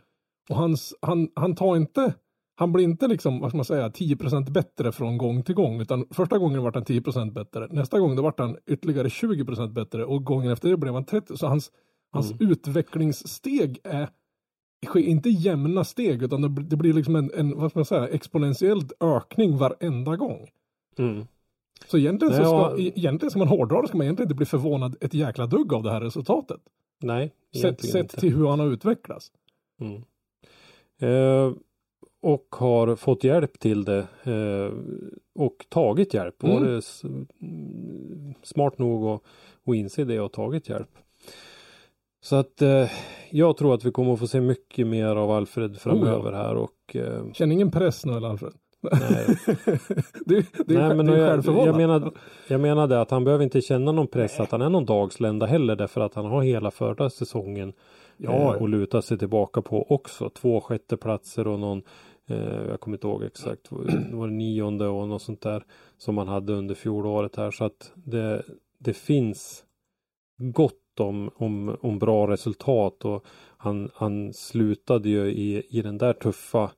Och hans, han, han tar inte, han blir inte liksom, vad ska man säga, 10% bättre från gång till gång. Utan första gången vart han 10% bättre. Nästa gång då vart han ytterligare 20% bättre. Och gången efter det blev han 30. Så hans, hans utvecklingssteg är inte jämna steg utan det, blir- det blir liksom en, en, vad ska man säga, exponentiellt ökning varenda gång.
Mm.
Så egentligen, så
Ja.
ska, e- egentligen ska man hårdra det ska man egentligen inte bli förvånad ett jäkla dugg av det här resultatet.
Nej,
Sett, sett
inte.
till hur han har utvecklats.
Mm. Eh, och har fått hjälp till det eh, och tagit hjälp.
Mm.
Var det smart nog att, att inse det och tagit hjälp. Så att eh, jag tror att vi kommer att få se mycket mer av Alfred framöver här och eh,
Känner ingen press nu eller Alfred?
nej,
det är,
nej, men
det är
jag, jag, menade, jag menade att han behöver inte känna någon press att han är någon dagslända heller därför att han har hela förra säsongen
Ja,
eh, och luta sig tillbaka på också. Två sjätteplatser och någon eh, jag kommer inte ihåg exakt, det var det nionde och något sånt där som man hade under fjolåret här. Så att det, det finns gott om, om, om bra resultat och han, han slutade ju i, i den där tuffa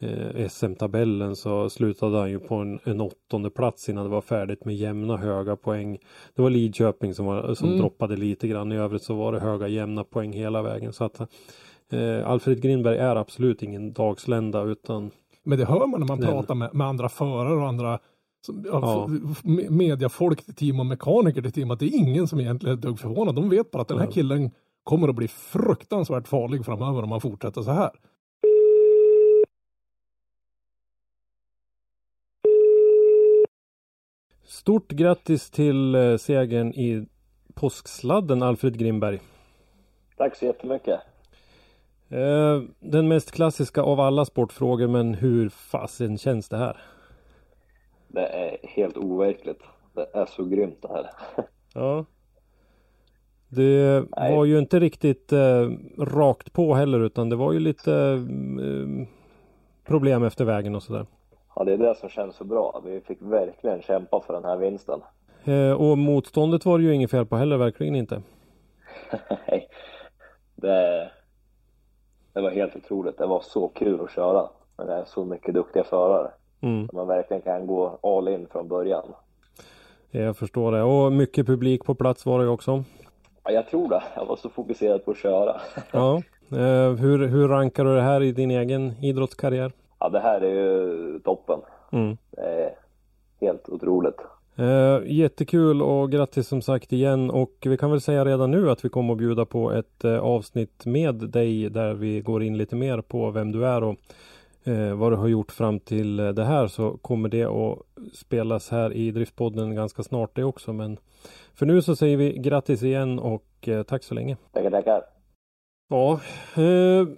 eh, SM-tabellen så slutade han ju på en, en åttonde plats innan det var färdigt med jämna höga poäng. Det var Lidköping som, var, som
Mm.
droppade lite grann. I övrigt så var det höga jämna poäng hela vägen. Så att eh, Alfred Grinberg är absolut ingen dagslända utan
Men det hör man när man
Nej.
pratar med, med andra förare och andra som, ja, mediafolk till team och mekaniker till team att det är ingen som egentligen är dugg förvånad. De vet bara att den här killen kommer att bli fruktansvärt farlig framöver om han fortsätter så här.
Stort grattis till eh, segern i påsksladden Alfred Grimberg.
Tack så jättemycket.
Eh, den mest klassiska av alla sportfrågor men hur fasen känns det här?
Det är helt overkligt. Det är så grymt det här.
Ja. Det
Nej.
var ju inte riktigt eh, rakt på heller utan det var ju lite eh, problem efter vägen och sådär.
Ja, det är det som känns så bra. Vi fick verkligen kämpa för den här vinsten.
Eh, och motståndet var det ju inget fel på heller, verkligen inte.
Nej, det, det var helt otroligt. Det var så kul att köra. Men det är så mycket duktiga förare.
Mm,
Man verkligen kan gå all in från början.
jag förstår det. Och mycket publik på plats var det också.
Ja, jag tror det. Jag var så fokuserad på att köra.
Ja. Eh, hur, hur rankar du det här i din egen idrottskarriär?
Ja, det här är ju toppen.
Mm.
Helt otroligt.
Eh, jättekul och grattis som sagt igen och vi kan väl säga redan nu att vi kommer att bjuda på ett eh, avsnitt med dig där vi går in lite mer på vem du är och eh, vad du har gjort fram till eh, det här så kommer det att spelas här i Driftpodden ganska snart det också men för nu så säger vi grattis igen och eh, tack så länge.
Tackar, tackar.
Ja, eh,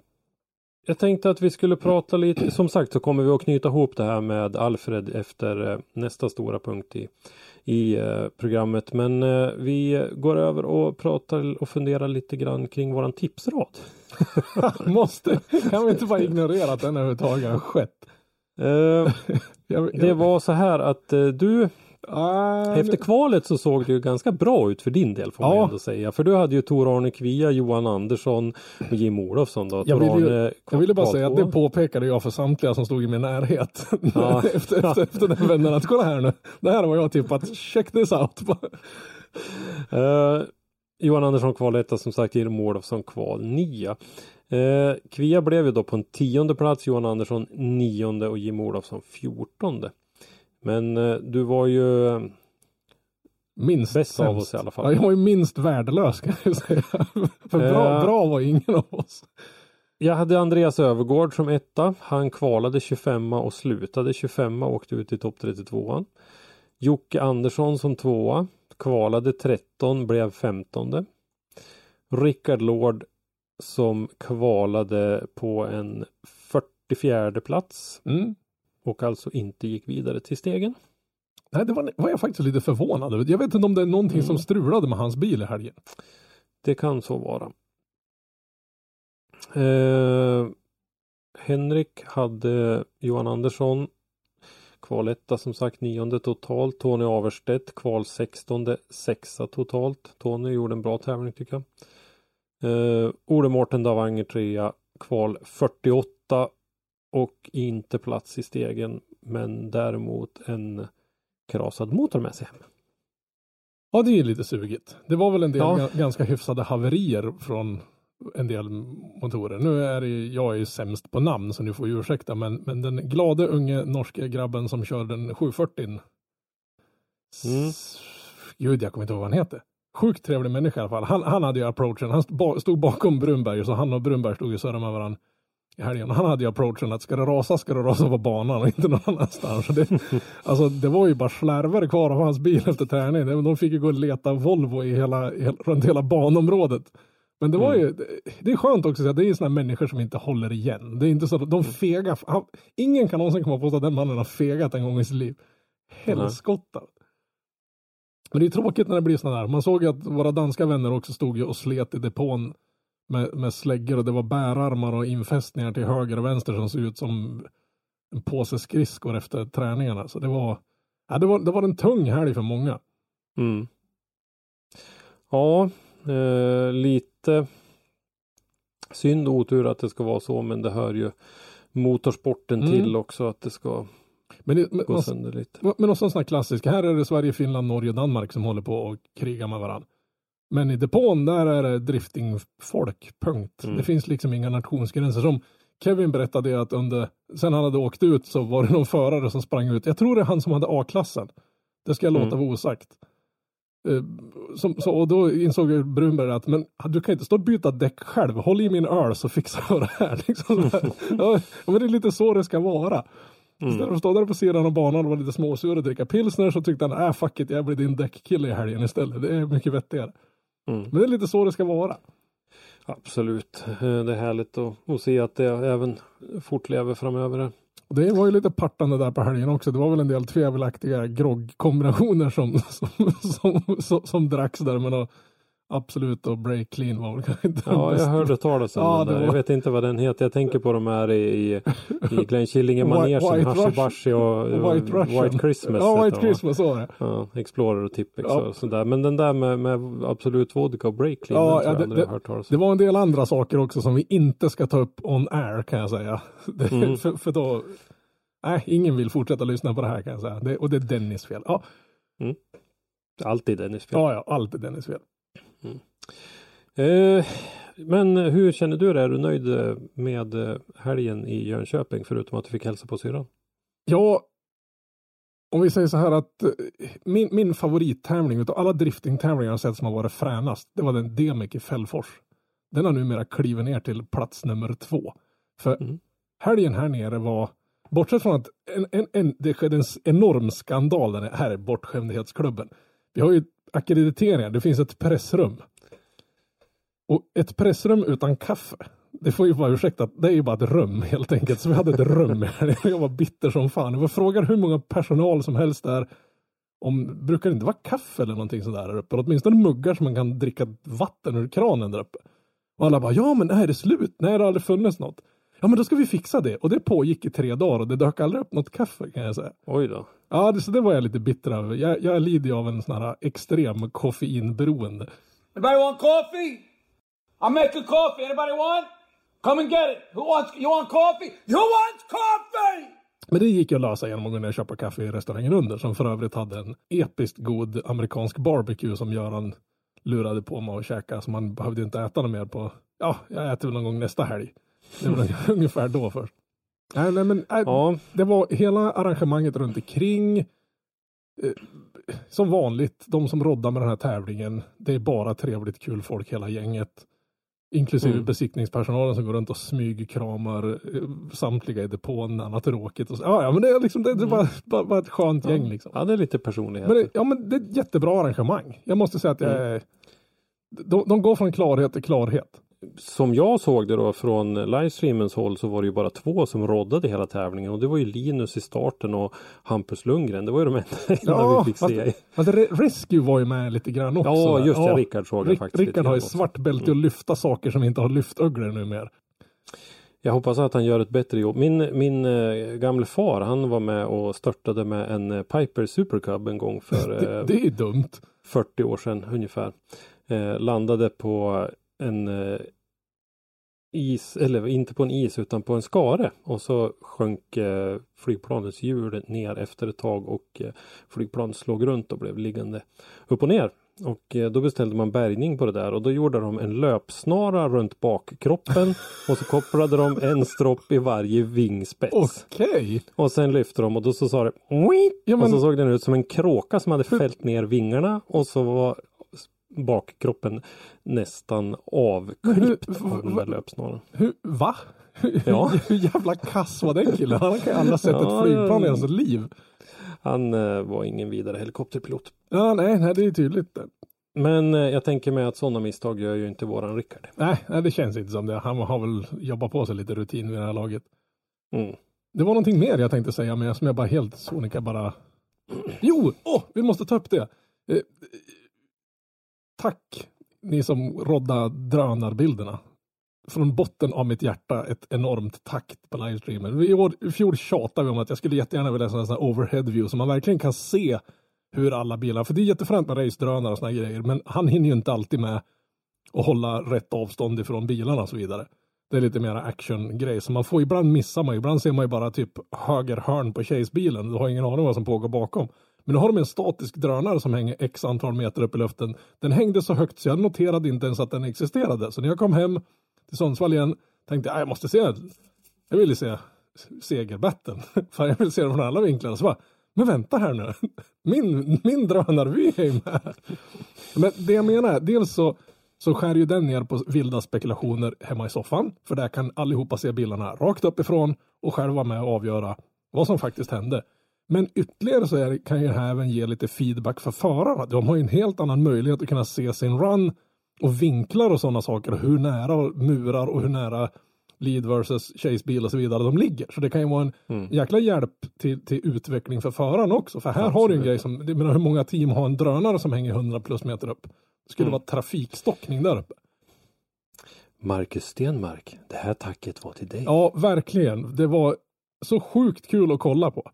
jag tänkte att vi skulle prata lite, som sagt så kommer vi att knyta ihop det här med Alfred efter eh, nästa stora punkt i, i eh, programmet. Men eh, vi går över och pratar och funderar lite grann kring våran tipsrad.
Måste, kan vi inte bara ignorera att den överhuvudtaget har skett?
Eh, det var så här att du
Ah,
efter kvalet så såg det ju ganska bra ut för din del får man
Ja.
ändå säga. För du hade ju Tor-Arne Kvia, Johan Andersson och Jim Olofsson då.
Jag vill ju- Jag ville bara säga att det påpekade jag för samtliga som stod i min närhet.
Ja.
efter, efter, efter den vändan att kolla här nu. Det här har jag tippat. Check this out.
Eh, Johan Andersson kval etta som sagt, Jim Olofsson kval nia. Eh, Kvia blev ju då på en tionde plats, Johan Andersson nionde och Jim Olofsson fjortonde. Men eh, du var ju eh,
Minst
bäst
sämst.
av oss i alla
Ja,
fall.
jag var ju minst värdelös kan jag säga. För bra,
Eh.
bra var ingen av oss.
Jag hade Andreas Övergård som etta. Han kvalade 25 och slutade 25 och åkte ut i topp 32. Jocke Andersson som tvåa. Kvalade 13, blev 15. Rickard Lord som kvalade på en 44 plats
Mm.
Och alltså inte gick vidare till stegen.
Nej, det var, var jag faktiskt lite förvånad över. Jag vet inte om det är någonting
Mm.
som strulade med hans bil i helgen.
Det kan så vara. Eh, Henrik hade Johan Andersson kvaletta som sagt nionde totalt. Tony Averstedt kval sextonde sexa totalt. Tony gjorde en bra tävling tycker jag. Eh, Ole Mårten Davanger trea kval 48 och inte plats i stegen men däremot en krasad motor med sig hem.
Ja, det är lite sugigt. Det var väl en del
Ja.
ga- ganska hyfsade haverier från en del motorer. Nu är det, jag är ju sämst på namn så ni får ju ursäkta men, men den glade unge norske grabben som kör den 740
Mm.
Gud, jag kommer inte ihåg vad han heter. Sjukt trevlig människa i alla fall. Han, han hade ju approachen. Han stod bakom Brunberg så han och Brunberg stod ju surrade med varandra i helgen. Han hade ju approachen att ska det rasa ska det rasa på banan och inte någon annanstans. Det, alltså det var ju bara slarver kvar av hans bil efter träningen. De fick ju gå och leta Volvo i hela, runt hela banområdet. Men det var ju, det är skönt också att det är sådana människor som inte håller igen. Det är inte så att de fegar. Han, ingen kan någonsin komma på att den mannen har fegat en gång i sitt liv. Helskotta. Men det är tråkigt när det blir sådana där. Man såg ju att våra danska vänner också stod ju och slet i depån med, med släggor och det var bärarmar och infästningar till höger och vänster som såg ut som en påse skridskor efter träningarna. Så det var, ja, det var, det var en tung helg för många.
Mm. Ja, eh, lite synd och otur att det ska vara så men det hör ju motorsporten
Mm.
till också att det ska
Men, det, men,
gå sönder lite.
men också en sån här klassisk. Här är det Sverige, Finland, Norge, Danmark som håller på och krigar med varandra. Men i depån där är det driftingfolk, punkt.
Mm.
Det finns liksom inga nationsgränser. Som Kevin berättade att under, sen han hade åkt ut så var det någon förare som sprang ut. Jag tror det är han som hade A-klassen. Det ska jag låta
Mm.
vara osagt. Eh, Som, så, och då insåg Brunberg att men du kan inte stå och byta däck själv. Håll i min öl så fixar jag det här. Liksom ja, men det är lite så det ska vara. Istället för att stå där på sidan av banan och vara lite småsur och dricka pilsner så tyckte han, äh fuck it, jag blir din däckkille i helgen istället. Det är mycket vettigare.
Mm.
Men det är lite så det ska vara.
Absolut. Eh, Det är härligt att, att se att det även fortlever framöver.
Det var ju lite partande där på helgen också. Det var väl en del tvivelaktiga groggkombinationer som, som, som, som, som dracks där. Men då, absolut och break clean var väl kanske inte
Ja, jag hörde talas om
Ja,
den
det
där.
var-
Jag vet inte vad den heter. Jag tänker på de här i, i, i Glennkillinge manegen,
White Rush-
Hashibashi och, och
White Russian.
White Christmas.
Ja, White? Christmas var det.
Ja, Explorer och Tippex
Ja.
och sådär. Men den där med, med Absolut Vodka och Break Clean,
Ja,
den tror
ja,
jag
det-
aldrig jag
det-
har hört talas
Det
om.
var en del andra saker också som vi inte ska ta upp on air kan jag säga. Det,
Mm.
för, för då, nej, ingen vill fortsätta lyssna på det här kan jag säga. Det, och det är Dennis fel. Ja,
Alltid Dennis fel.
ja, ja allt är Dennis fel.
Eh, men hur känner du dig? Är du nöjd eh, med eh, helgen i Jönköping förutom att du fick hälsa på syrran?
Ja, om vi säger så här att eh, min, min favorittävling utav alla driftingtävlingar jag sett som har varit fränast, det var den Demek i Fällfors. Den har numera klivit ner till plats nummer två. För
Mm.
helgen här nere var, bortsett från att en, en, en, det skedde en enorm skandal den här är bortskämdhetsklubben. Vi har ju akkrediteringar, det finns ett pressrum. Och ett pressrum utan kaffe, det får ju vara ursäktat, det är ju bara ett rum helt enkelt. Så vi hade ett rum här. Jag var bitter som fan. Jag frågar hur många personal som helst där om, brukar det inte vara kaffe eller någonting sådär där uppe? Eller åtminstone muggar som man kan dricka vatten ur kranen där uppe. Och alla bara, ja men är det slut? Nej det har aldrig funnits något. Ja men då ska vi fixa det. Och det pågick i tre dagar och det dök aldrig upp något kaffe kan jag säga.
Oj då.
Ja, det, så det var jag lite bitter över. Jag, jag lider ju av en sån här extrem koffeinberoende.
Anybody want coffee? I'm making coffee. Anybody want? Come and get it. Who wants? You want coffee? Who wants coffee?
Men det gick ju att lösa genom att gå ner och köpa kaffe i restaurangen under som för övrigt hade en episkt god amerikansk barbecue som Göran lurade på mig att käka så man behövde inte äta något mer på ja, jag äter väl någon gång nästa helg. Väl ungefär då först. Nej, nej men nej,
Ja,
det var hela arrangemanget runt omkring. Eh, som vanligt, de som roddar med den här tävlingen, det är bara trevligt kul folk hela gänget. Inklusive
Mm.
besiktningspersonalen som går runt och smygkramar eh, samtliga i depån, annat tråkigt. Och så. Ja, ja, men det är liksom, det, det är bara, bara, bara ett skönt gäng liksom.
ja, det är lite personlighet.
Men det, ja, men det är ett jättebra arrangemang. Jag måste säga att jag är, de, de går från klarhet till klarhet.
Som jag såg det då från livestreamens håll så var det ju bara två som roddade hela tävlingen och det var ju Linus i starten och Hampus Lundgren. Det var ju de enda vi fick
fast,
se.
fast Re- Rescue var ju med lite grann också.
Ja, just det.
Ja,
Rickard såg jag faktiskt.
Rickard har ju svart bälte och lyfta saker som inte har lyftugglor nu mer.
Jag hoppas att han gör ett bättre jobb. Min, min eh, gamle far han var med och störtade med en eh, Piper Super Cub en gång för
Det,
eh,
det är dumt.
40 år sedan ungefär. Eh, landade på en eh, is, eller inte på en is utan på en skare och så sjönk eh, flygplanets hjul ner efter ett tag och eh, flygplanet slog runt och blev liggande upp och ner. Och eh, då beställde man bärgning på det där och då gjorde de en löpsnara runt bakkroppen och så kopplade de en stropp i varje vingspets.
Okej.
Och sen lyfte de och då så sa det!
Ja, men-
och så såg den ut som en kråka som hade fällt ner vingarna och så var bakkroppen nästan avklippt
hur-
av den där löpsnaren.
Hur, va?
Ja.
Hur jävla kass var den killen? Han kan ju aldrig ha sett
Ja,
ett flygplan i hans liv.
Han eh, var ingen vidare helikopterpilot.
Ja, nej, nej, det är tydligt.
Men eh, jag tänker mig att sådana misstag gör ju inte våran Rickard.
Nej, nej, det känns inte som det. Han har väl jobbat på sig lite rutin vid det här laget.
Mm.
Det var någonting mer jag tänkte säga, men som jag bara helt sonika bara... Jo, åh, vi måste ta upp det. Eh, tack, ni som rodda drönarbilderna. Från botten av mitt hjärta ett enormt tack på livestreamen. I, år, I fjol tjatade vi om att jag skulle jättegärna vilja ha en sån här overhead view så man verkligen kan se hur alla bilar, för det är jättefränt med race-drönare och såna grejer, men han hinner ju inte alltid med att hålla rätt avstånd ifrån bilarna och så vidare. Det är lite mer action-grej, så man får ibland missa man, ibland ser man ju bara typ höger hörn på Chase-bilen, du har ingen aning vad som pågår bakom. Men nu har de en statisk drönare som hänger x antal meter upp i luften. Den hängde så högt så jag noterade inte ens att den existerade. Så när jag kom hem till Sundsvall igen tänkte jag, ah, jag måste se, jag ville se segerbatten. För jag vill se den från alla vinklar. Så bara, men vänta här nu, min, min drönarvy är ju med. Men det jag menar är, dels så, så skär ju den ner på vilda spekulationer hemma i soffan. För där kan allihopa se bilarna rakt uppifrån och själv vara med och avgöra vad som faktiskt hände. Men ytterligare så är, kan ju det här även ge lite feedback för förarna. De har ju en helt annan möjlighet att kunna se sin run och vinklar och sådana saker. Hur nära murar och hur nära lead versus chase-bil och så vidare de ligger. Så det kan ju vara en
Mm.
jäkla hjälp till, till utveckling för föraren också. För här har du en grej som, jag menar hur många team har en drönare som hänger 100 plus meter upp? Det skulle
Mm.
vara trafikstockning där uppe.
Marcus Stenmark, det här tacket var till dig.
Ja, verkligen. Det var så sjukt kul att kolla på.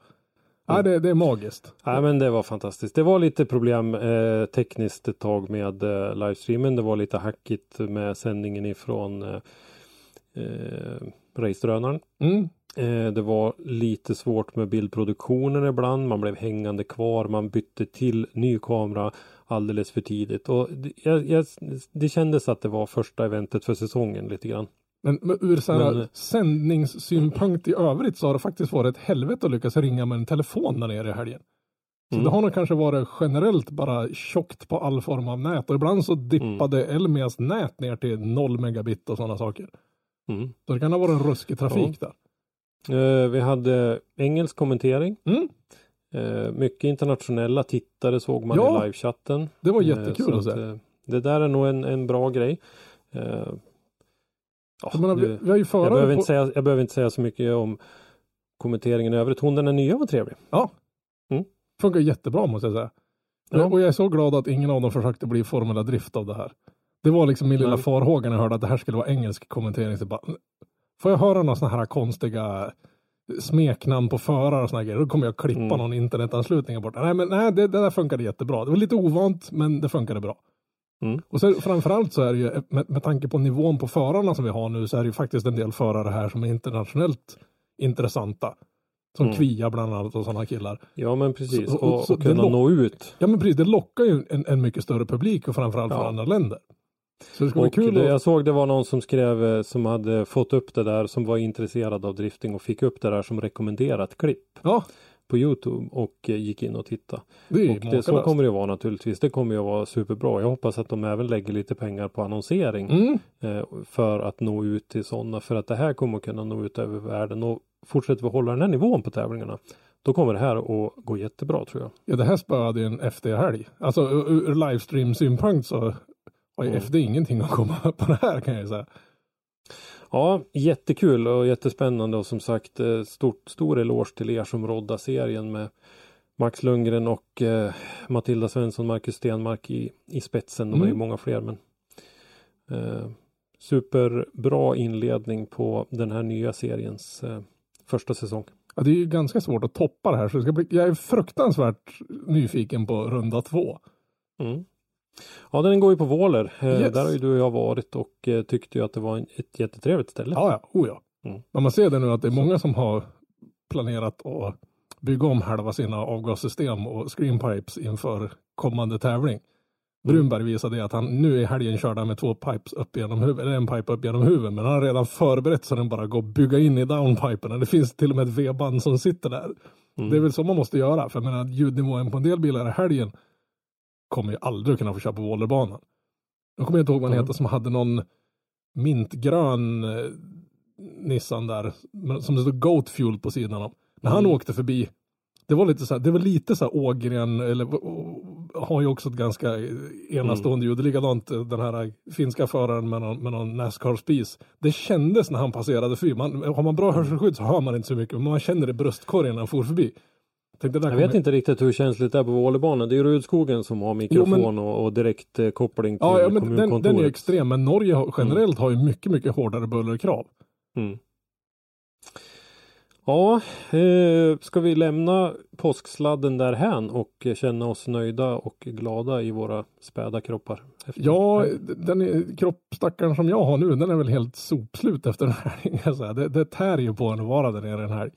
Ja, det, det är magiskt.
Nej men det var fantastiskt. Det var lite problem eh, tekniskt ett tag med eh, livestreamen. Det var lite hackigt med sändningen ifrån eh, eh, racedrönaren.
Mm.
Eh, det var lite svårt med bildproduktionen ibland. Man blev hängande kvar. Man bytte till ny kamera alldeles för tidigt. Och det, jag, jag, det kändes att det var första eventet för säsongen lite grann.
Men, men ur så här
Men-
sändningssynpunkt i övrigt så har det faktiskt varit ett helvete att lyckas ringa med en telefon där nere i helgen. Så
Mm.
det har nog kanske varit generellt bara tjockt på all form av nät och ibland så dippade
Mm.
Elmias nät ner till 0 megabit och sådana saker.
Mm.
Så det kan ha varit en ruskig trafik där.
Eh, vi hade engelsk kommentering.
Mm.
Eh, mycket internationella tittare såg man
Ja,
i livechatten.
Det var
Eh,
jättekul
så
att se.
eh, Det där är nog en, en bra grej.
Jag, menar,
nu-
vi har ju
jag, behöver
på...
inte säga, jag behöver inte säga så mycket om kommenteringen i övrigt. Hon den är nya var trevlig.
Ja.
Mm.
Funkar jättebra måste jag säga.
Ja.
Och jag är så glad att ingen av dem försökte bli Formula Drift av det här. Det var liksom min lilla farhåga när jag hörde att det här skulle vara engelsk kommentering. Så bara, får jag höra några sådana här konstiga smeknamn på förare och sådana grejer, då kommer jag klippa
Mm.
någon internetanslutning bort. Nej, men nej, det, det där funkade jättebra. Det var lite ovant, men det funkade bra.
Mm.
Och sen, framförallt så är det ju, med, med tanke på nivån på förarna som vi har nu, så är det ju faktiskt en del förare här som är internationellt intressanta. Som
Mm.
Kvia bland annat och sådana killar.
Ja men precis.
Så- och-
och,
så
och kunna nå ut.
Ja men precis, det lockar ju en, en mycket större publik och framförallt från
Ja.
andra länder. Så det ska bli
Och
kul
det,
att...
jag såg det var någon som skrev eh, som hade fått upp det där som var intresserad av drifting och fick upp det där som rekommenderat klipp
Ja,
på Youtube och eh, gick in och tittade.
det
Och det, så kommer det vara naturligtvis. Det kommer ju att vara superbra. Jag hoppas att de även lägger lite pengar på annonsering
Mm.
eh, för att nå ut till sådana. För att det här kommer att kunna nå ut över världen och fortsätter vi hålla den här nivån på tävlingarna. Då kommer det här att gå jättebra tror jag.
Ja, det här spöade ju en FD-helg. Alltså ur, ur livestream-synpunkt så har ju
Mm.
FD ingenting att komma på det här kan jag ju säga.
Ja, jättekul och jättespännande och som sagt eh, stort, stor eloge till er som roddar serien med Max Lundgren och eh, Matilda Svensson, Marcus Stenmark i, i spetsen. De är ju
Mm.
många fler men eh, superbra inledning på den här nya seriens eh, första säsong.
Ja, det är ju ganska svårt att toppa det här så det ska bli, jag är fruktansvärt nyfiken på runda två.
Mm. Ja, den går ju på Våler. Eh,
Yes.
Där har ju du och jag varit och eh, tyckte ju att det var ett jättetrevligt ställe.
Ja, ja, oh ja.
Mm.
Men man ser det nu att det är många som har planerat att bygga om halva sina avgassystem och screenpipes inför kommande tävling. Brunberg visade att han nu i helgen körde han med två pipes upp genom huvudet, eller en pipe upp genom huvudet, men han har redan förberett så den bara går att bygga in i downpiperna. Det finns till och med ett V-band som sitter där.
Mm.
Det är väl så man måste göra, för jag menar ljudnivån på en del bilar i helgen kommer ju aldrig kunna få köra på Wallerbanan. Jag kommer inte ihåg vad han
Mm.
heter som hade någon mintgrön eh, Nissan där, som det stod Goat Fuel på sidan om. När han
Mm.
åkte förbi, det var lite så här, det var lite så här Ågren, eller har ju också ett ganska enastående ljud. Det är Likadant eh, den här finska föraren med någon, med någon Nascar-spis. Det kändes när han passerade förbi. Man, har man bra hörselskydd så hör man inte så mycket, men man känner det i bröstkorgen när han for förbi.
Jag
kommer-
vet inte riktigt hur känsligt det är på Vålerbanan. Det är Rudskogen som har mikrofon och, och direkt eh, koppling till
Ja, ja men den,
kommunkontoret.
den är ju extrem, men Norge har, generellt har ju mycket, mycket hårdare bullerkrav.
Mm. Ja, eh, ska vi lämna påsksladden därhän och känna oss nöjda och glada i våra späda kroppar? efter-
Ja, den är, kroppstackaren som jag har nu, den är väl helt sopslut efter den här. jag. Det, det tär ju på en att vara där nere den här.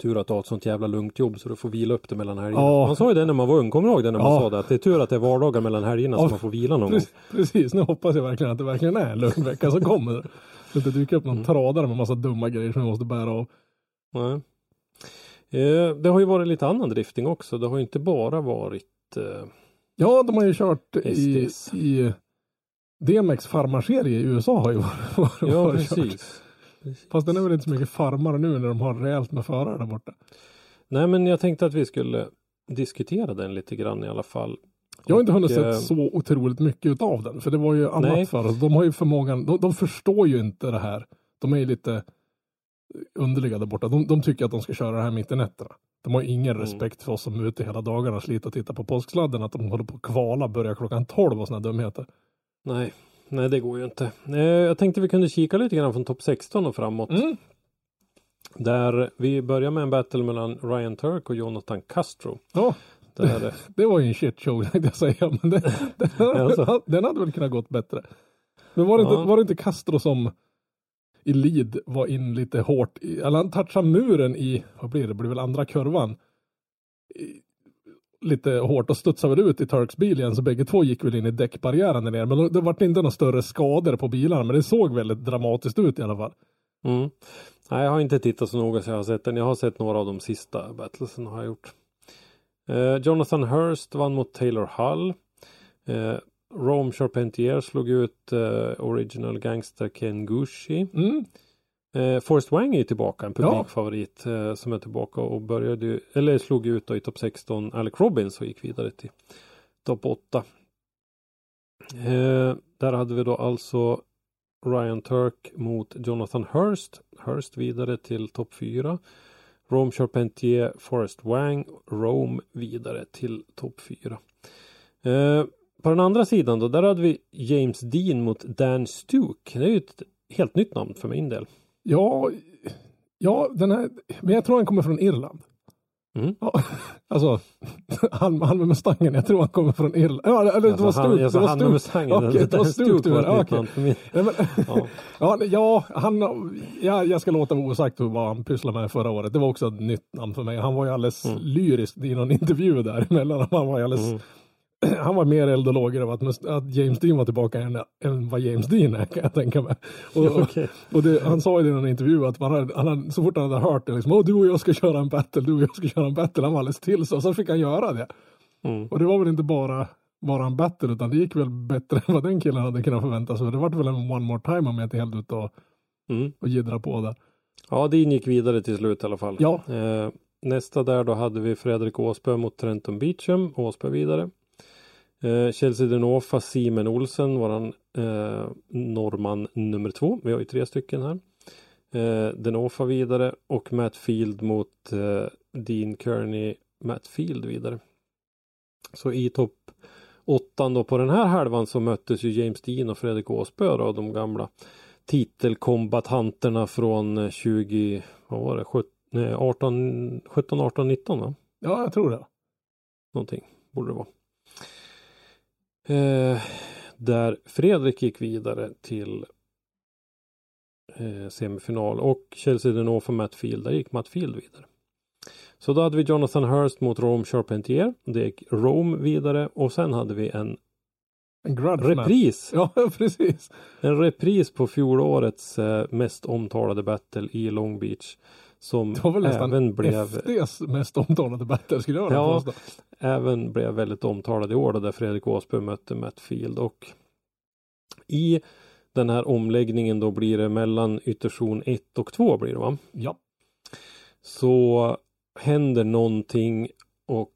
Tur att du har ett sånt jävla lugnt jobb så du får vila upp det mellan helgerna.
Ja.
Man sa ju det när man var ung, kommer du ihåg det när man
Ja.
sa det? Att det är tur att det är vardagar mellan helgerna
Ja,
så man får vila någon gång.
Precis, precis, nu hoppas jag verkligen att det verkligen är en lugn vecka som kommer. Så att det dyker upp någon
Mm.
tradare med massa dumma grejer som vi måste bära av.
Nej. Eh, det har ju varit lite annan drifting också. Det har ju inte bara varit eh,
Ja, de har ju kört i, i DMX farmarserie i USA har ju varit, varit,
Ja,
varit kört.
Precis.
Fast den är väl inte så mycket farmare nu när de har rejält med förare där borta.
Nej, men jag tänkte att vi skulle diskutera den lite grann i alla fall.
Jag har inte hunnit
eh,
sett så otroligt mycket utav den. För det var ju annat
Nej.
för oss. De har ju förmågan, de, de förstår ju inte det här. De är ju lite underliga där borta. De, de tycker att de ska köra det här mitt i nätterna. De har ingen
Mm.
respekt för oss som är ute hela dagarna och sliter och tittar på påsksladden. Att de håller på att kvala, börjar klockan 12 och sådana dumheter.
Nej, nej det går ju inte. Eh, jag tänkte vi kunde kika lite grann från topp 16 och framåt.
Mm.
Där vi börjar med en battle mellan Ryan Turk och Jonathan Castro.
Ja,
Där,
det var ju en shit show tänkte jag säga. Men det, den,
Alltså.
den hade väl kunnat gått bättre. Men var det,
Ja.
inte, var det inte Castro som i lead var in lite hårt? I, eller han touchade muren i, vad blir det, det blir väl andra kurvan. I, lite hårt och studsade väl ut i Turks bil igen så bägge två gick väl in i däckbarriären där nere. Men det vart inte några större skador på bilarna men det såg väldigt dramatiskt ut i alla fall.
mm. Nej, jag har inte tittat så noga så jag har sett den. Jag har sett några av de sista battlesen har jag gjort. Eh, Jonathan Hurst vann mot Taylor Hull. Eh, Rome Charpentier slog ut eh, Original Gangster Ken Gucci.
Mm.
Eh, Forrest Wang är ju tillbaka, en
Ja.
publikfavorit eh, som är tillbaka och började eller slog ut då i topp 16 Alec Robbins och gick vidare till topp 8. Eh, där hade vi då alltså Ryan Turk mot Jonathan Hurst. Hurst vidare till topp 4. Rome Charpentier, Forrest Wang, Rome vidare till topp 4. Eh, på den andra sidan då, där hade vi James Dean mot Dan Stuke. Det är ju ett helt nytt namn för min del.
Ja, ja den här, men jag tror han kommer från Irland.
Mm.
Ja, alltså, han, han med Mustangen, jag tror han kommer från Irland. Ja, eller det var
Alltså, han, alltså,
Det var
han med
Stuk.
Mustangen.
Okej, det var
Dan
Stuk du
var för min.
Nej, men,
Ja.
ja, ja, han, ja, jag ska låta vara osagt vad han pysslade med förra året. Det var också ett nytt namn för mig. Han var ju alldeles
Mm.
lyrisk i någon intervju där emellan. Han var ju alldeles
Mm.
han var mer eld och lågor av att, att James Dean var tillbaka än, än vad James Dean är kan jag tänka mig. Och,
Okej.
och det, han sa i den intervju att man hade, han hade, så fort han hade hört det, liksom, Åh, du och jag ska köra en battle, du och jag ska köra en battle, han var alldeles till så, och så fick han göra det.
Mm.
Och det var väl inte bara, bara en battle, utan det gick väl bättre än vad den killen hade kunnat förvänta sig. Det var väl en one more time om jag inte helt ute och,
Mm.
och jiddra på där.
Ja, Dean gick vidare till slut i alla fall.
Ja.
Eh, nästa där då hade vi Fredrik Åsbö mot Trenton Beecham. Åsbö vidare. Eh, Chelsea Denofa, Simen Olsen, våran eh, norrman nummer två. Vi har ju tre stycken här. Eh, Denofa vidare och Matt Field mot eh, Dean Kearney, Matt Field vidare. Så i topp åttan då på den här halvan så möttes ju James Dean och Fredrik Åsbö då, de gamla titelkombatanterna från eh, 20, vad var det, 17, nej, 18, 17, 18, 19 va?
Ja, jag tror det.
Någonting borde det vara. Eh, där Fredrik gick vidare till eh, semifinal och Chelsea Denofa Matt Field, där gick Matt Field vidare. Så då hade vi Jonathan Hurst mot Rome Charpentier. Det gick Rome vidare och sen hade vi en
En
repris.
Ja, precis.
En repris på fjolårets eh, mest omtalade battle i Long Beach. Som
Det var väl nästan
även blev,
FDs mest omtalade battle skulle jag vilja
Ja. även blev väldigt omtalad i år då, där Fredrik Åsbö mötte Matt Field. Och i den här omläggningen då blir det mellan ytterzon 1 och 2 blir det va?
Ja.
Så händer någonting och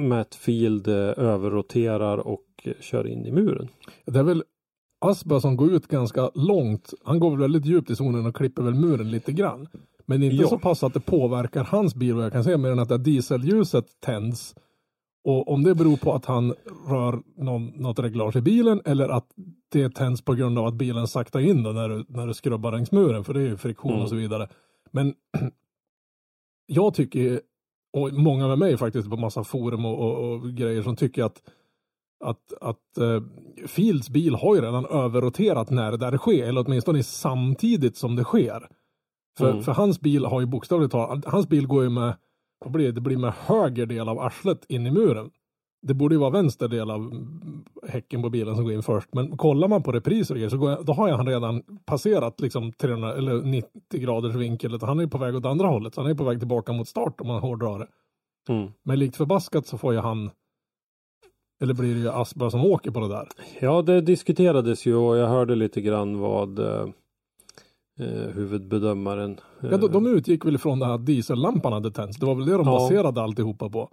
Matt Field eh, överroterar och kör in i muren.
Det är väl Aspa som går ut ganska långt. Han går väl väldigt djupt i zonen och klipper väl muren lite grann. Men inte
Ja.
så pass att det påverkar hans bil vad jag kan se mer än att det dieselljuset tänds. Och om det beror på att han rör någon, något reglage i bilen eller att det tänds på grund av att bilen saktar in då när du, när du skrubbar längs muren för det är ju friktion
Mm.
och så vidare. Men jag tycker, och många med mig faktiskt på massa forum och, och, och grejer som tycker att att, att eh, Fields bil har ju redan överroterat när det där sker, eller åtminstone samtidigt som det sker. För,
Mm.
för hans bil har ju bokstavligt talat, hans bil går ju med, vad blir det, det blir med höger del av arslet in i muren. Det borde ju vara vänster del av häcken på bilen som går in först. Men kollar man på repriser och grejer så jag, då har jag han redan passerat liksom 300 eller 90 graders vinkel. Han är ju på väg åt andra hållet. Så han är på väg tillbaka mot start om man hårdrar det.
Mm.
Men likt förbaskat så får ju han eller blir det ju Aspa som åker på det där?
Ja, det diskuterades ju och jag hörde lite grann vad eh, eh, huvudbedömaren eh,
Ja, de, de utgick väl det här att diesellampan hade tänts. Det var väl det de
Ja.
baserade alltihopa på.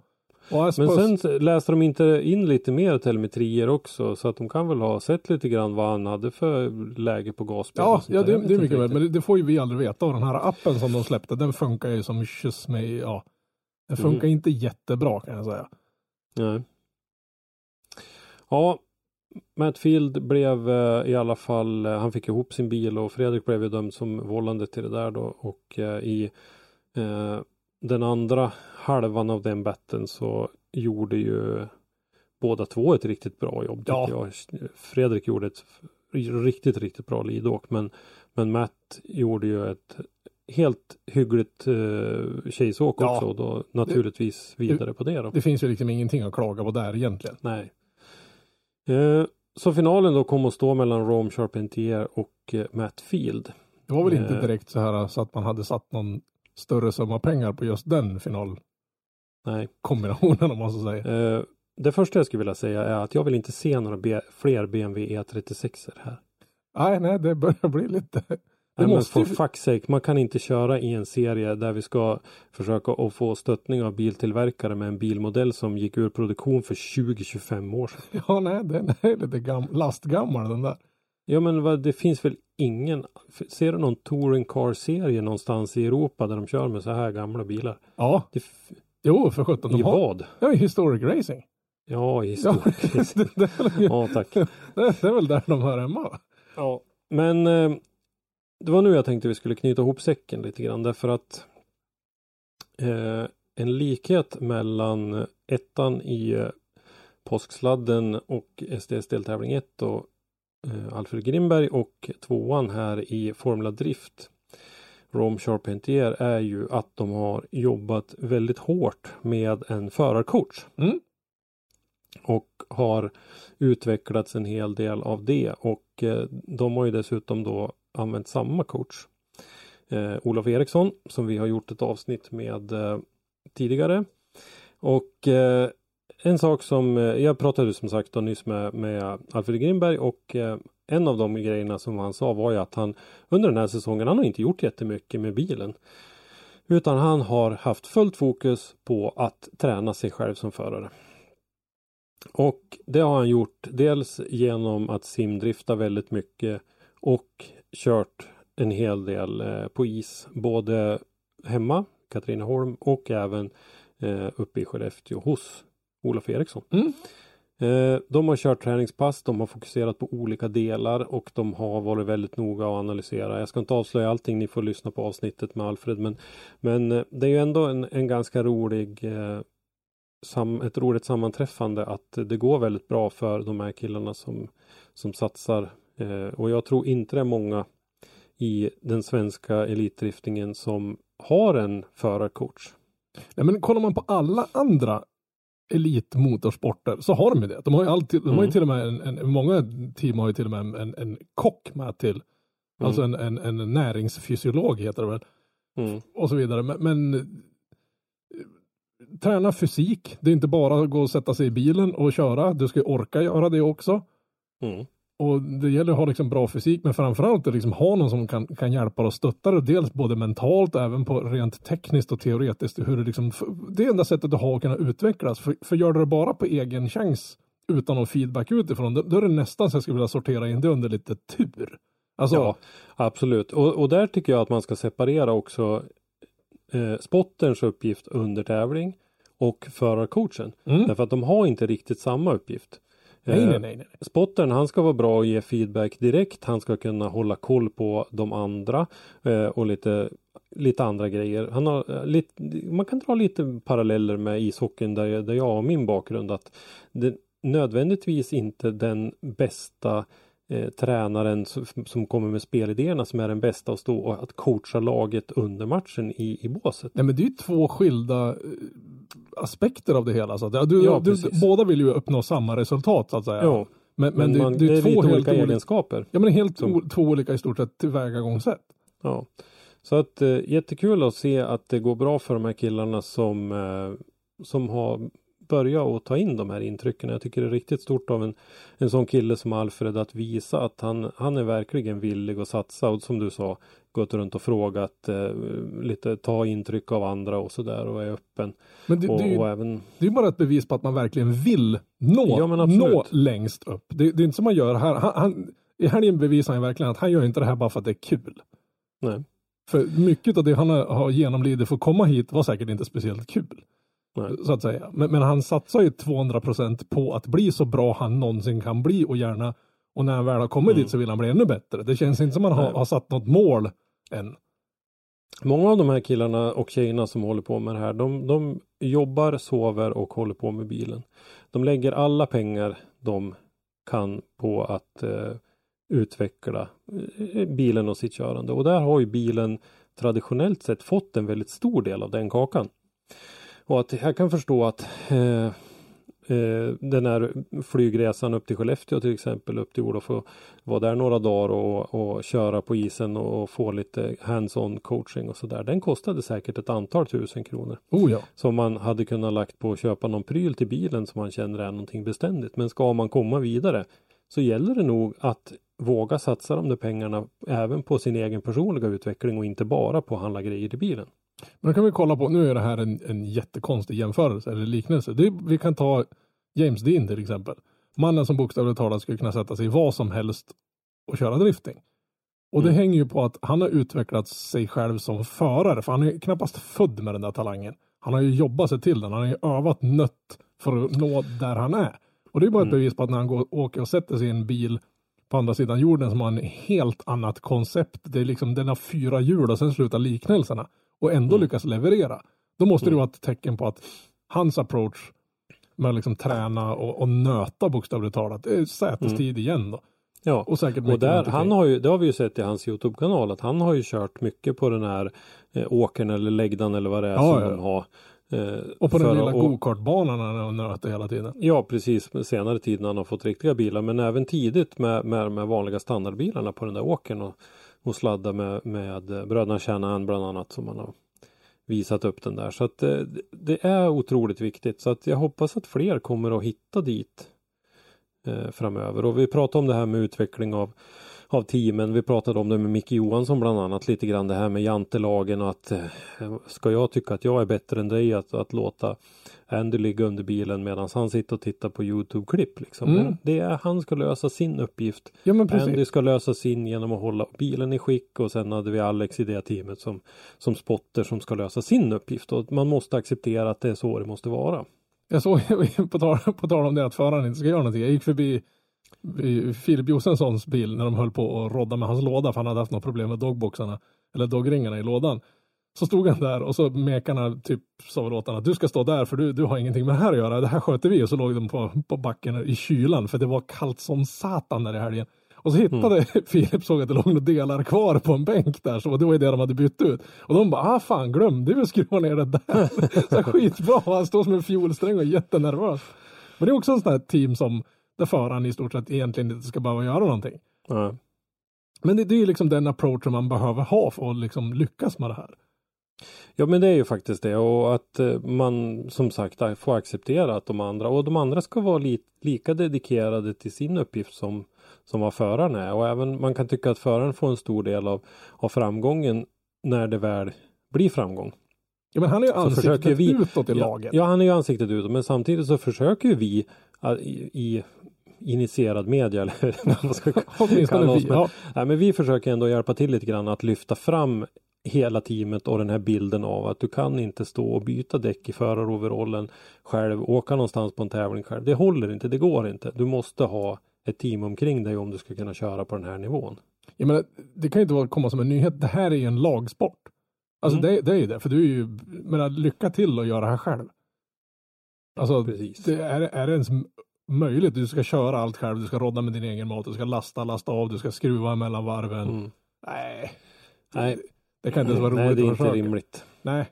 Men sen läste de inte in lite mer telemetrier också så att de kan väl ha sett lite grann vad han hade för läge på gasbil.
Ja, ja det, det är mycket väl. Men det, det får ju vi aldrig veta. Och den här appen som de släppte, den funkar ju som kyss med, ja. Den funkar
Mm.
inte jättebra kan jag säga.
Nej. Ja, Matt Field blev eh, i alla fall, eh, han fick ihop sin bil och Fredrik blev ju dömd som vållande till det där då och eh, i den andra halvan av den batten så gjorde ju båda två ett riktigt bra jobb.
Ja.
Jag. Fredrik gjorde ett riktigt, riktigt bra lidåk men, men Matt gjorde ju ett helt hyggligt eh, tjejsåk
Ja.
också och då naturligtvis vidare på det då.
Det finns ju liksom ingenting att klaga på där egentligen.
Nej. Eh, så finalen då kom att stå mellan Rome Charpentier och eh, Matt Field.
Det var väl inte
Eh.
direkt så här så att man hade satt någon större summa pengar på just den finalkombinationen
Nej.
om man så säger.
Det första jag skulle vilja säga är att jag vill inte se några fler BMW E36 här.
Nej, nej, det börjar bli lite. Det
Nej, men
måste
for fuck's sake, man kan inte köra i en serie där vi ska försöka att få stöttning av biltillverkare med en bilmodell som gick ur produktion för 20-25 år sedan.
ja, nej, den är lite gam, lastgammal den där.
Ja men vad, det finns väl ingen, ser du någon touring car serie någonstans i Europa där de kör med så här gamla bilar?
Ja,
Det, f-
jo, för sjutton.
I
har,
vad?
ja, i historic racing.
Ja, i
Ja,
historiskt.
det, det, är väl-
ja, tack.
det, det är väl där de hör hemma.
Ja, men eh, det var nu jag tänkte vi skulle knyta ihop säcken lite grann därför att eh, en likhet mellan ettan i eh, påsksladden och SDS deltävling 1 och eh, Alfred Grimberg och tvåan här i Formula Drift Rome Charpentier är ju att de har jobbat väldigt hårt med en förarcoach.
Mm.
Och har utvecklats en hel del av det och eh, de har ju dessutom då använt samma coach. Eh, Olof Eriksson som vi har gjort ett avsnitt med eh, tidigare. Och eh, en sak som, eh, jag pratade som sagt då nyss med, med Alfred Grimberg och eh, en av de grejerna som han sa var ju att han under den här säsongen, han har inte gjort jättemycket med bilen. Utan han har haft fullt fokus på att träna sig själv som förare. Och det har han gjort dels genom att simdrifta väldigt mycket och kört en hel del eh, på is. Både hemma, Katrineholm och även eh, uppe i Skellefteå hos Olof Eriksson.
Mm.
Eh, de har kört träningspass, de har fokuserat på olika delar och de har varit väldigt noga att analysera. Jag ska inte avslöja allting, ni får lyssna på avsnittet med Alfred men, men eh, det är ju ändå en, en ganska rolig eh, sam, ett roligt sammanträffande att det går väldigt bra för de här killarna som, som satsar. Eh, och jag tror inte det är många i den svenska elitdriftingen som har en förarcoach.
Nej, men kollar man på alla andra elitmotorsporter så har de ju det. De har ju alltid, de har ju
Mm.
till och med en, en, många team har ju till och med en, en, en kock med till. Alltså en, en, en näringsfysiolog heter det väl.
Mm.
Och så vidare. Men, men eh, träna fysik. Det är inte bara att gå och sätta sig i bilen och köra. Du ska ju orka göra det också.
Mm.
Och det gäller att ha liksom bra fysik, men framförallt att liksom ha någon som kan, kan hjälpa och stötta dig. Dels både mentalt och även på rent tekniskt och teoretiskt. Hur det, liksom, det är enda sättet att ha att kunna utvecklas. För, för gör du det bara på egen chans utan någon feedback utifrån, då, då är det nästan så jag skulle vilja sortera in det under lite tur. Alltså,
Ja, absolut. Och, och där tycker jag att man ska separera också eh, spotterns uppgift under tävling och förarcoachen.
Mm.
Därför att de har inte riktigt samma uppgift.
Nej,
Eh,
nej, nej, nej.
Spottern han ska vara bra och ge feedback direkt. Han ska kunna hålla koll på de andra eh, och lite, lite andra grejer. Han har, eh, lite, man kan dra lite paralleller med ishockeyn där, jag- där jag har min bakgrund. att det, Nödvändigtvis inte den bästa eh, tränaren som, som kommer med spelidéerna som är den bästa att stå och att coacha laget under matchen i, i båset.
Nej, men det är ju två skilda eh, aspekter av det hela. Så att, du,
Ja,
du, båda vill ju uppnå samma resultat så att säga.
Ja,
men, men,
men,
det,
man,
det, är två
lite
helt
olika
olika,
egenskaper.
ja, men helt
som-
o, två olika i stort sett tillvägagångssätt.
Ja. Så att eh, jättekul att se att det går bra för de här killarna som, eh, som har börjat att ta in de här intrycken. Jag tycker det är riktigt stort av en, en sån kille som Alfred att visa att han, han är verkligen villig att satsa och som du sa gått runt och frågat eh, lite ta intryck av andra och sådär och är öppen.
Men det,
och,
det, är ju,
och även
det är bara ett bevis på att man verkligen vill nå,
Ja,
nå längst upp. Det, det är inte som man gör här. Han, han, I helgen bevisar han verkligen att han gör inte det här bara för att det är kul.
nej,
För mycket av det han har, har genomlidit för att komma hit var säkert inte speciellt kul.
Nej.
Så att säga. Men, men han satsar ju 200 procent på att bli så bra han någonsin kan bli och gärna och när han väl har kommit
Mm.
dit så vill han bli ännu bättre. Det känns inte som att han har, har satt något mål än.
Många av de här killarna och tjejerna som håller på med det här, de, de jobbar, sover och håller på med bilen. De lägger alla pengar de kan på att eh, utveckla eh, bilen och sitt körande. Och där har ju bilen traditionellt sett fått en väldigt stor del av den kakan. Och att jag kan förstå att eh, eh, den här flygresan upp till Skellefteå till exempel, upp till Olof och vara där några dagar och, och köra på isen och, och få lite hands-on coaching och sådär. Den kostade säkert ett antal tusen kronor.
Oh ja.
Som man hade kunnat lagt på att köpa någon pryl till bilen som man känner är någonting beständigt. Men ska man komma vidare så gäller det nog att våga satsa de där pengarna även på sin egen personliga utveckling och inte bara på att handla grejer till bilen.
Men då kan vi kolla på, nu är det här en, en jättekonstig jämförelse eller liknelse. Det, vi kan ta James Dean till exempel. Mannen som bokstavligt talat skulle kunna sätta sig i vad som helst och köra drifting. Och det
Mm.
hänger ju på att han har utvecklat sig själv som förare, för han är knappast född med den där talangen. Han har ju jobbat sig till den, han har ju övat nött för att nå där han är. Och det är bara ett
Mm.
bevis på att när han går, åker och sätter sig i en bil på andra sidan jorden som har en helt annat koncept. Det är liksom, den har fyra hjul och sen slutar liknelserna. Och ändå
Mm.
lyckas leverera. Då måste det
Mm.
vara ett tecken på att hans approach med att liksom träna och, och nöta bokstavligt talat, det är sätestid igen då.
Ja,
Och säkert
och där, han har ju, det har vi ju sett i hans Youtube-kanal att han har ju kört mycket på den här eh, åkern eller läggdan eller vad det är
Ja,
som
ja.
de har. Eh,
Och på den lilla
att-
gokartbanan han har nöter hela tiden.
Ja precis, senare tid när han har fått riktiga bilar men även tidigt med, med de vanliga standardbilarna på den där åkern och, och sladda med, med bröderna Shanahan bland annat som man har visat upp den där. Så att eh, det, det är otroligt viktigt så att jag hoppas att fler kommer att hitta dit eh, framöver. Och vi pratar om det här med utveckling av av teamen. Vi pratade om det med Micke Johansson bland annat lite grann det här med jantelagen och att eh, ska jag tycka att jag är bättre än dig att, att låta Andy ligga under bilen medan han sitter och tittar på Youtube-klipp. Liksom.
Mm.
Det, är, han ska lösa sin uppgift.
Ja.
Andy ska lösa sin genom att hålla bilen i skick och sen hade vi Alex i det teamet som, som spotter som ska lösa sin uppgift. Och man måste acceptera att det är så det måste vara.
Jag såg på tal, på tal om det att föraren inte ska göra någonting. Jag gick förbi Filip Josenssons bil när de höll på att rodda med hans låda för han hade haft något problem med dogboxarna eller dogringarna i lådan. Så stod han där och så mekarna typ sa väl åt honom att du ska stå där för du, du har ingenting med det här att göra. Det här sköter vi. Och så låg de på, på backen i kylan för det var kallt som satan där i helgen. Och så hittade Filip såg att det låg några delar kvar på en bänk där. Så det var ju det de hade bytt ut. Och de bara, ah fan glömde vi att skruva ner det där. så skitbra. Han står som en fiolsträng och är jättenervös. Men det är också en sån här team som där föraren i stort sett egentligen inte ska behöva göra någonting.
Ja.
Men det, det är ju liksom den approachen man behöver ha för att liksom lyckas med det här.
Ja men det är ju faktiskt det och att eh, man som sagt får acceptera att de andra och de andra ska vara li, lika dedikerade till sin uppgift som, som vad föraren är och även man kan tycka att föraren får en stor del av, av framgången när det väl blir framgång.
Ja, men han är ju ansiktet
vi-
utåt i
ja,
laget.
Ja han är ju ansiktet utåt men samtidigt så försöker ju vi eh, i, i initierad media eller vad man ska kalla oss. Men. Nej, men vi försöker ändå hjälpa till lite grann att lyfta fram hela teamet och den här bilden av att du kan inte stå och byta däck i föraroverallen själv, åka någonstans på en tävling själv. Det håller inte, det går inte. Du måste ha ett team omkring dig om du ska kunna köra på den här nivån.
Jag menar, det kan ju inte komma som en nyhet. Det här är ju en lagsport. Alltså
Mm.
det, det är ju det. För du är ju, menar, lycka till att göra det här själv. Alltså,
Precis.
det är, är det ens möjligt? Du ska köra allt själv, du ska rodda med din egen mat, du ska lasta, lasta av, du ska skruva mellan varven.
Mm.
Nej,
Nej,
det kan inte ens vara roligt
nej, det är inte
försöka.
rimligt.
Nej.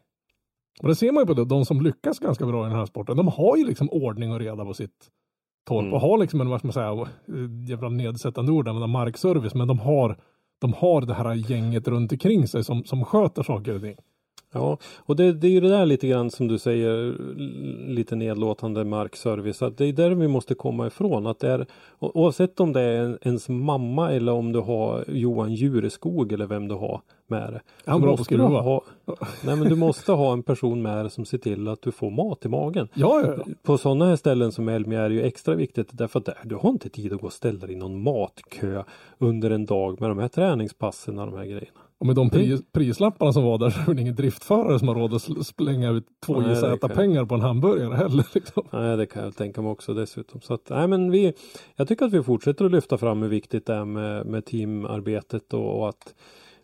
Och det ser man ju på det, de som lyckas ganska bra i den här sporten, de har ju liksom ordning och reda på sitt torp
Mm.
och har liksom en, vad ska man säga, jävla nedsättande ord, men markservice, men de har, de har det här gänget runt omkring sig som, som sköter saker och ting.
Ja, och det, det är ju det där lite grann som du säger, lite nedlåtande markservice. Att det är där vi måste komma ifrån. Att det är, oavsett om det är en- ens mamma eller om du har Johan Jureskog eller vem du har med
han
så
bra
måste du? Ha, nej men du måste ha en person med dig som ser till att du får mat i magen.
Ja, ja, ja.
På sådana här ställen som Elmia är det ju extra viktigt därför att där, du har inte tid att gå och ställa dig i någon matkö under en dag med de här träningspassen och de här grejerna.
Och med de pris, prislapparna som var där så är det ingen driftförare som har råd att sl- slänga ut två JZ-pengar på en hamburgare heller. Liksom.
Nej det kan jag tänka mig också dessutom. Så att, nej, men vi, jag tycker att vi fortsätter att lyfta fram hur viktigt det är med, med teamarbetet och, och att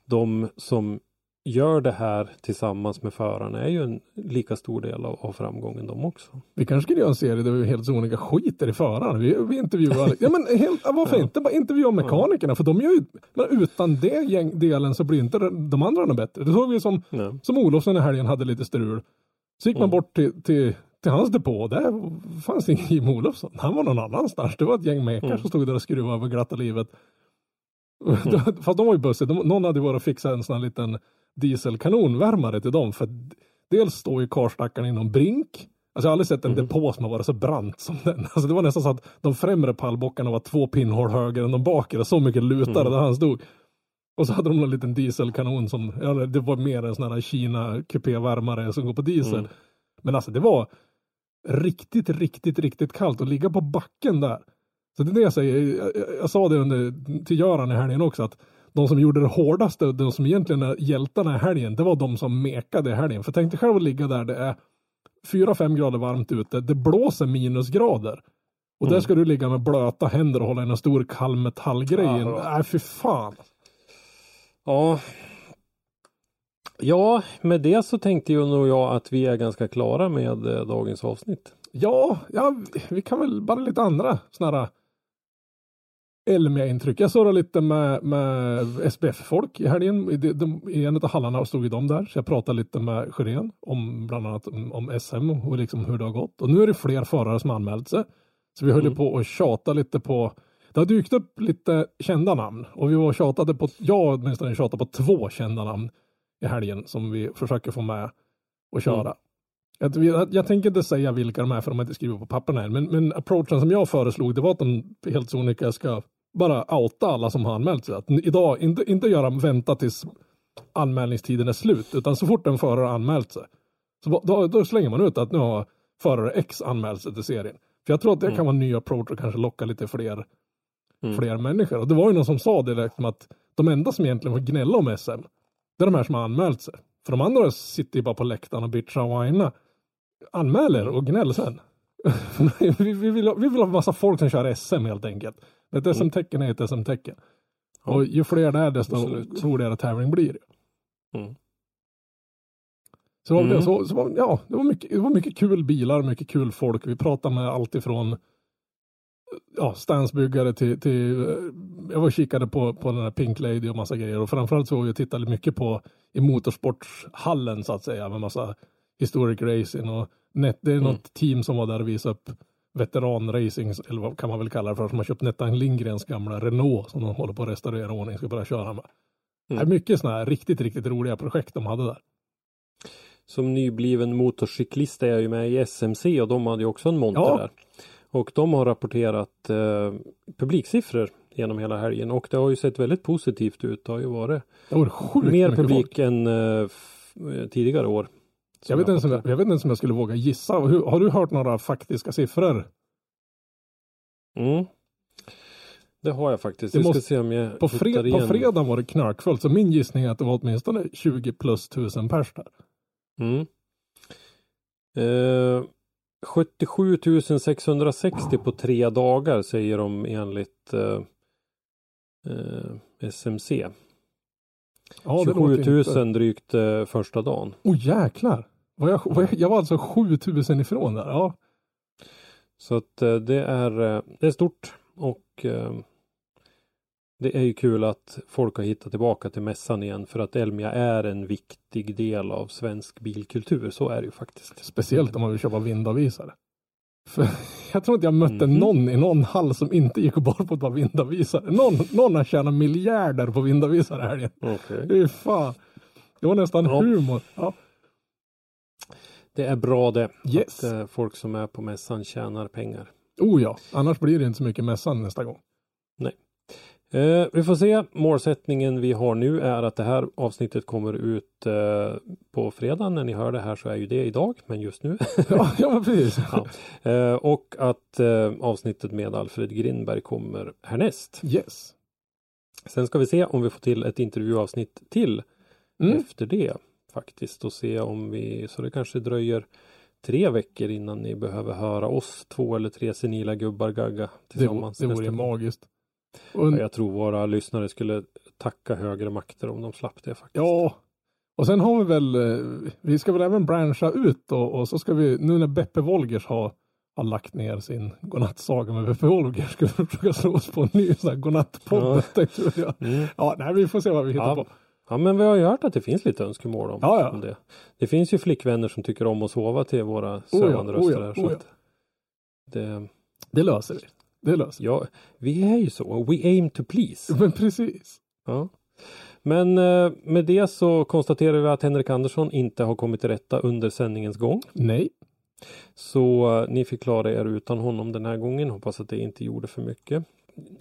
de som gör det här tillsammans med förarna är ju en lika stor del av, av framgången de också.
Vi kanske skulle göra en serie där vi helt sonika skiter i föraren. Vi, vi intervjuar, ja men helt, varför
Ja.
inte bara intervjua mekanikerna? För de gör ju, men utan det gäng, delen så blir inte de andra något bättre. Det såg vi som,
Ja.
som Olofsson i helgen hade lite strul. Så gick man
Mm.
bort till, till, till hans depå där fanns ingen Jim Olofsson. Han var någon annanstans. Det var ett gäng mekar
Mm.
som stod där och skruvade över glatta livet. Fast de var ju bussigt. Någon hade varit och fixat en sån här liten dieselkanonvärmare till dem. För dels står ju karlstackaren inom brink. Alltså jag har aldrig sett en
Mm.
depå som har varit så brant som den. Alltså det var nästan så att de främre pallbockarna var två pinnhål högre än de bakre. Så mycket lutade
Mm.
där han stod. Och så hade de en liten dieselkanon som, ja, det var mer en sån här Kina kupévärmare som går på diesel.
Mm.
Men alltså det var riktigt, riktigt, riktigt kallt att ligga på backen där. Så det är det jag säger, jag, jag, jag sa det under, till Göran i helgen också att de som gjorde det hårdaste, de som egentligen är hjältarna i helgen, det var de som mekade i helgen. För tänk dig själv att ligga där, det är 4-5 grader varmt ute, det blåser minusgrader. Och där
Mm.
ska du ligga med blöta händer och hålla i en stor kall metallgrej. En-
ja.
Nej, fy fan.
Ja. Ja, med det så tänkte ju nog jag att vi är ganska klara med eh, dagens avsnitt.
Ja, ja, vi kan väl bara lite andra sådana Elmia-intryck. Jag surrade lite med, med SBF-folk i helgen. I, de, de, I en av hallarna stod ju de där. Så jag pratade lite med Sjörén om bland annat om, om SM och liksom hur det har gått. Och nu är det fler förare som har anmält sig. Så vi höll
Mm.
på att tjata lite på det har dykt upp lite kända namn och vi var tjatade på, jag åtminstone tjatade på två kända namn i helgen som vi försöker få med och köra.
Mm.
Jag, jag, jag tänker inte säga vilka de är för de har inte skrivit på papperna än, men, men approachen som jag föreslog det var att de helt sonika ska bara outa alla som har anmält sig. Att idag inte, inte göra vänta tills anmälningstiden är slut, utan så fort en förare har anmält sig så då, då slänger man ut att nu har förare X anmält sig till serien. För jag tror att det kan vara en ny approach och kanske locka lite fler,
Mm.
fler människor. Och det var ju någon som sa det liksom att de enda som egentligen får gnälla om SM, det är de här som har anmält sig. För de andra sitter ju bara på läktaren och bitchar och whinar. Anmäler och gnäll sen. vi, vi, vill ha, vi vill ha massa folk som kör SM helt enkelt. Ett SM-tecken är ett SM-tecken.
Ja.
Och ju fler det är desto
Absolut.
roligare tävling blir det.
Mm.
Så, det
Mm.
det, så, så var, ja, det var, mycket, det var mycket kul bilar, mycket kul folk. Vi pratade med allt ifrån ja, stansbyggare till, till eh, jag var och kikade på, på den här Pink Lady och massa grejer och framförallt så var vi och tittade mycket på i motorsportshallen så att säga med massa historic racing och net, det är
Mm.
något team som var där och visade upp veteranracing eller vad kan man väl kalla det för som har köpt Nettan Lindgrens gamla Renault som de håller på att restaurera ordning ska börja köra med.
Mm.
Det är mycket sådana här riktigt, riktigt roliga projekt de hade där.
Som nybliven motorcyklist är jag ju med i SMC och de hade ju också en monter
Ja.
där. Och de har rapporterat eh, publiksiffror genom hela helgen och det har ju sett väldigt positivt ut. Det har ju varit
Det var
mer publik
folk.
än eh, eh, tidigare år.
Jag vet, inte ens om jag, jag vet inte om jag skulle våga gissa. Hur, har du hört några faktiska siffror?
Mm. Det har jag faktiskt.
Det måste-
jag
På, fred, på
igen.
fredagen var det knarkfullt, så min gissning är att det var åtminstone 20 plus tusen pers där.
Mm. Eh, 77 660 på tre dagar säger de enligt eh, eh, SMC.
Ja, det
27
låter
000
inte-
drygt eh, första dagen.
Åh jäklar! Var jag, var jag, jag var alltså 7000 ifrån där. Ja,
Så att eh, det är, eh, det är stort och eh, det är ju kul att folk har hittat tillbaka till mässan igen för att Elmia är en viktig del av svensk bilkultur. Så är det ju faktiskt.
speciellt om man vill köpa vindavvisare. För jag tror inte jag mötte
Mhm.
någon i någon hall som inte gick och bar på ett par vindavvisare. Någon, någon har tjänat miljarder på vindavvisare här igen.
Okej.
Fy fan. Det var nästan
Ja.
humor. Ja.
Det är bra det.
Yes.
Att eh, folk som är på mässan tjänar pengar.
Oh ja, annars blir det inte så mycket mässan nästa gång.
Eh, vi får se. Målsättningen vi har nu är att det här avsnittet kommer ut eh, på fredag. När ni hör det här så är ju det idag, men just nu.
Ja, ja precis.
Ja. eh, och att eh, avsnittet med Alfred Grindberg kommer härnäst.
Yes.
Sen ska vi se om vi får till ett intervjuavsnitt till
Mm.
efter det faktiskt och se om vi så det kanske dröjer tre veckor innan ni behöver höra oss två eller tre senila gubbar gagga
Det, vore-
tillsammans.
det vore ju
gång.
magiskt. Och,
Ja, Jag tror våra lyssnare skulle tacka högre makter om de slapp det faktiskt.
ja, och sen har vi väl, eh, vi ska väl även branscha ut och, och så ska vi, nu när Beppe Wolgers har, har lagt ner sin godnattsaga med Beppe Wolgers, ska vi försöka slå oss på en ny sån här godnattpodd.
Ja.
jag.
Mm.
Ja, nej, vi får se vad vi hittar
Ja.
på.
Ja men vi har ju hört att det finns lite önskemål om,
Ja, ja.
om det. Det finns ju flickvänner som tycker om att sova till våra
ja,
sövande
oh
röster
ja,
här. Så
oh ja.
det,
Det löser vi. Det löser
ja, vi är ju så. We aim to please.
Men precis.
Ja. Men eh, med det så konstaterar vi att Henrik Andersson inte har kommit till rätta under sändningens gång.
Nej.
Så eh, ni fick klara er utan honom den här gången. Hoppas att det inte gjorde för mycket.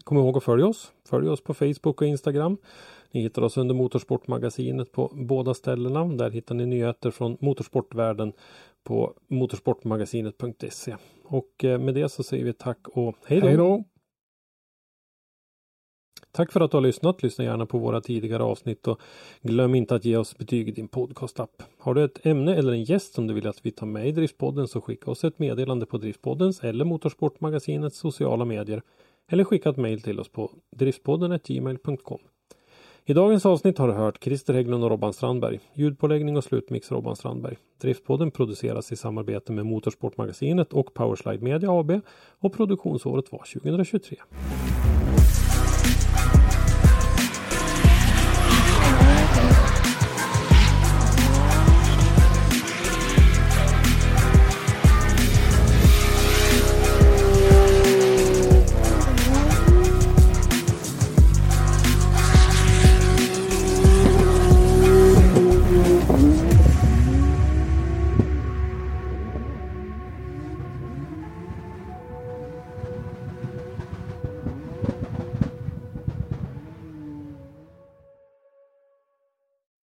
Kom ihåg att följa oss. Följ oss på Facebook och Instagram. Ni hittar oss under Motorsportmagasinet på båda ställena. Där hittar ni nyheter från motorsportvärlden på motorsportmagasinet.se. Och eh, med det så säger vi tack och hej
Hej då!
Tack för att du har lyssnat. Lyssna gärna på våra tidigare avsnitt och glöm inte att ge oss betyg i din podcastapp. Har du ett ämne eller en gäst som du vill att vi tar med i Driftpodden så skicka oss ett meddelande på Driftpoddens eller Motorsportmagasinets sociala medier eller skicka ett mejl till oss på driftpodden.gmail.com. I dagens avsnitt har du hört Christer Hägglund och Robban Strandberg. Ljudpåläggning och slutmix Robban Strandberg. Driftpodden produceras i samarbete med Motorsportmagasinet och Powerslide Media AB och produktionsåret var 2023.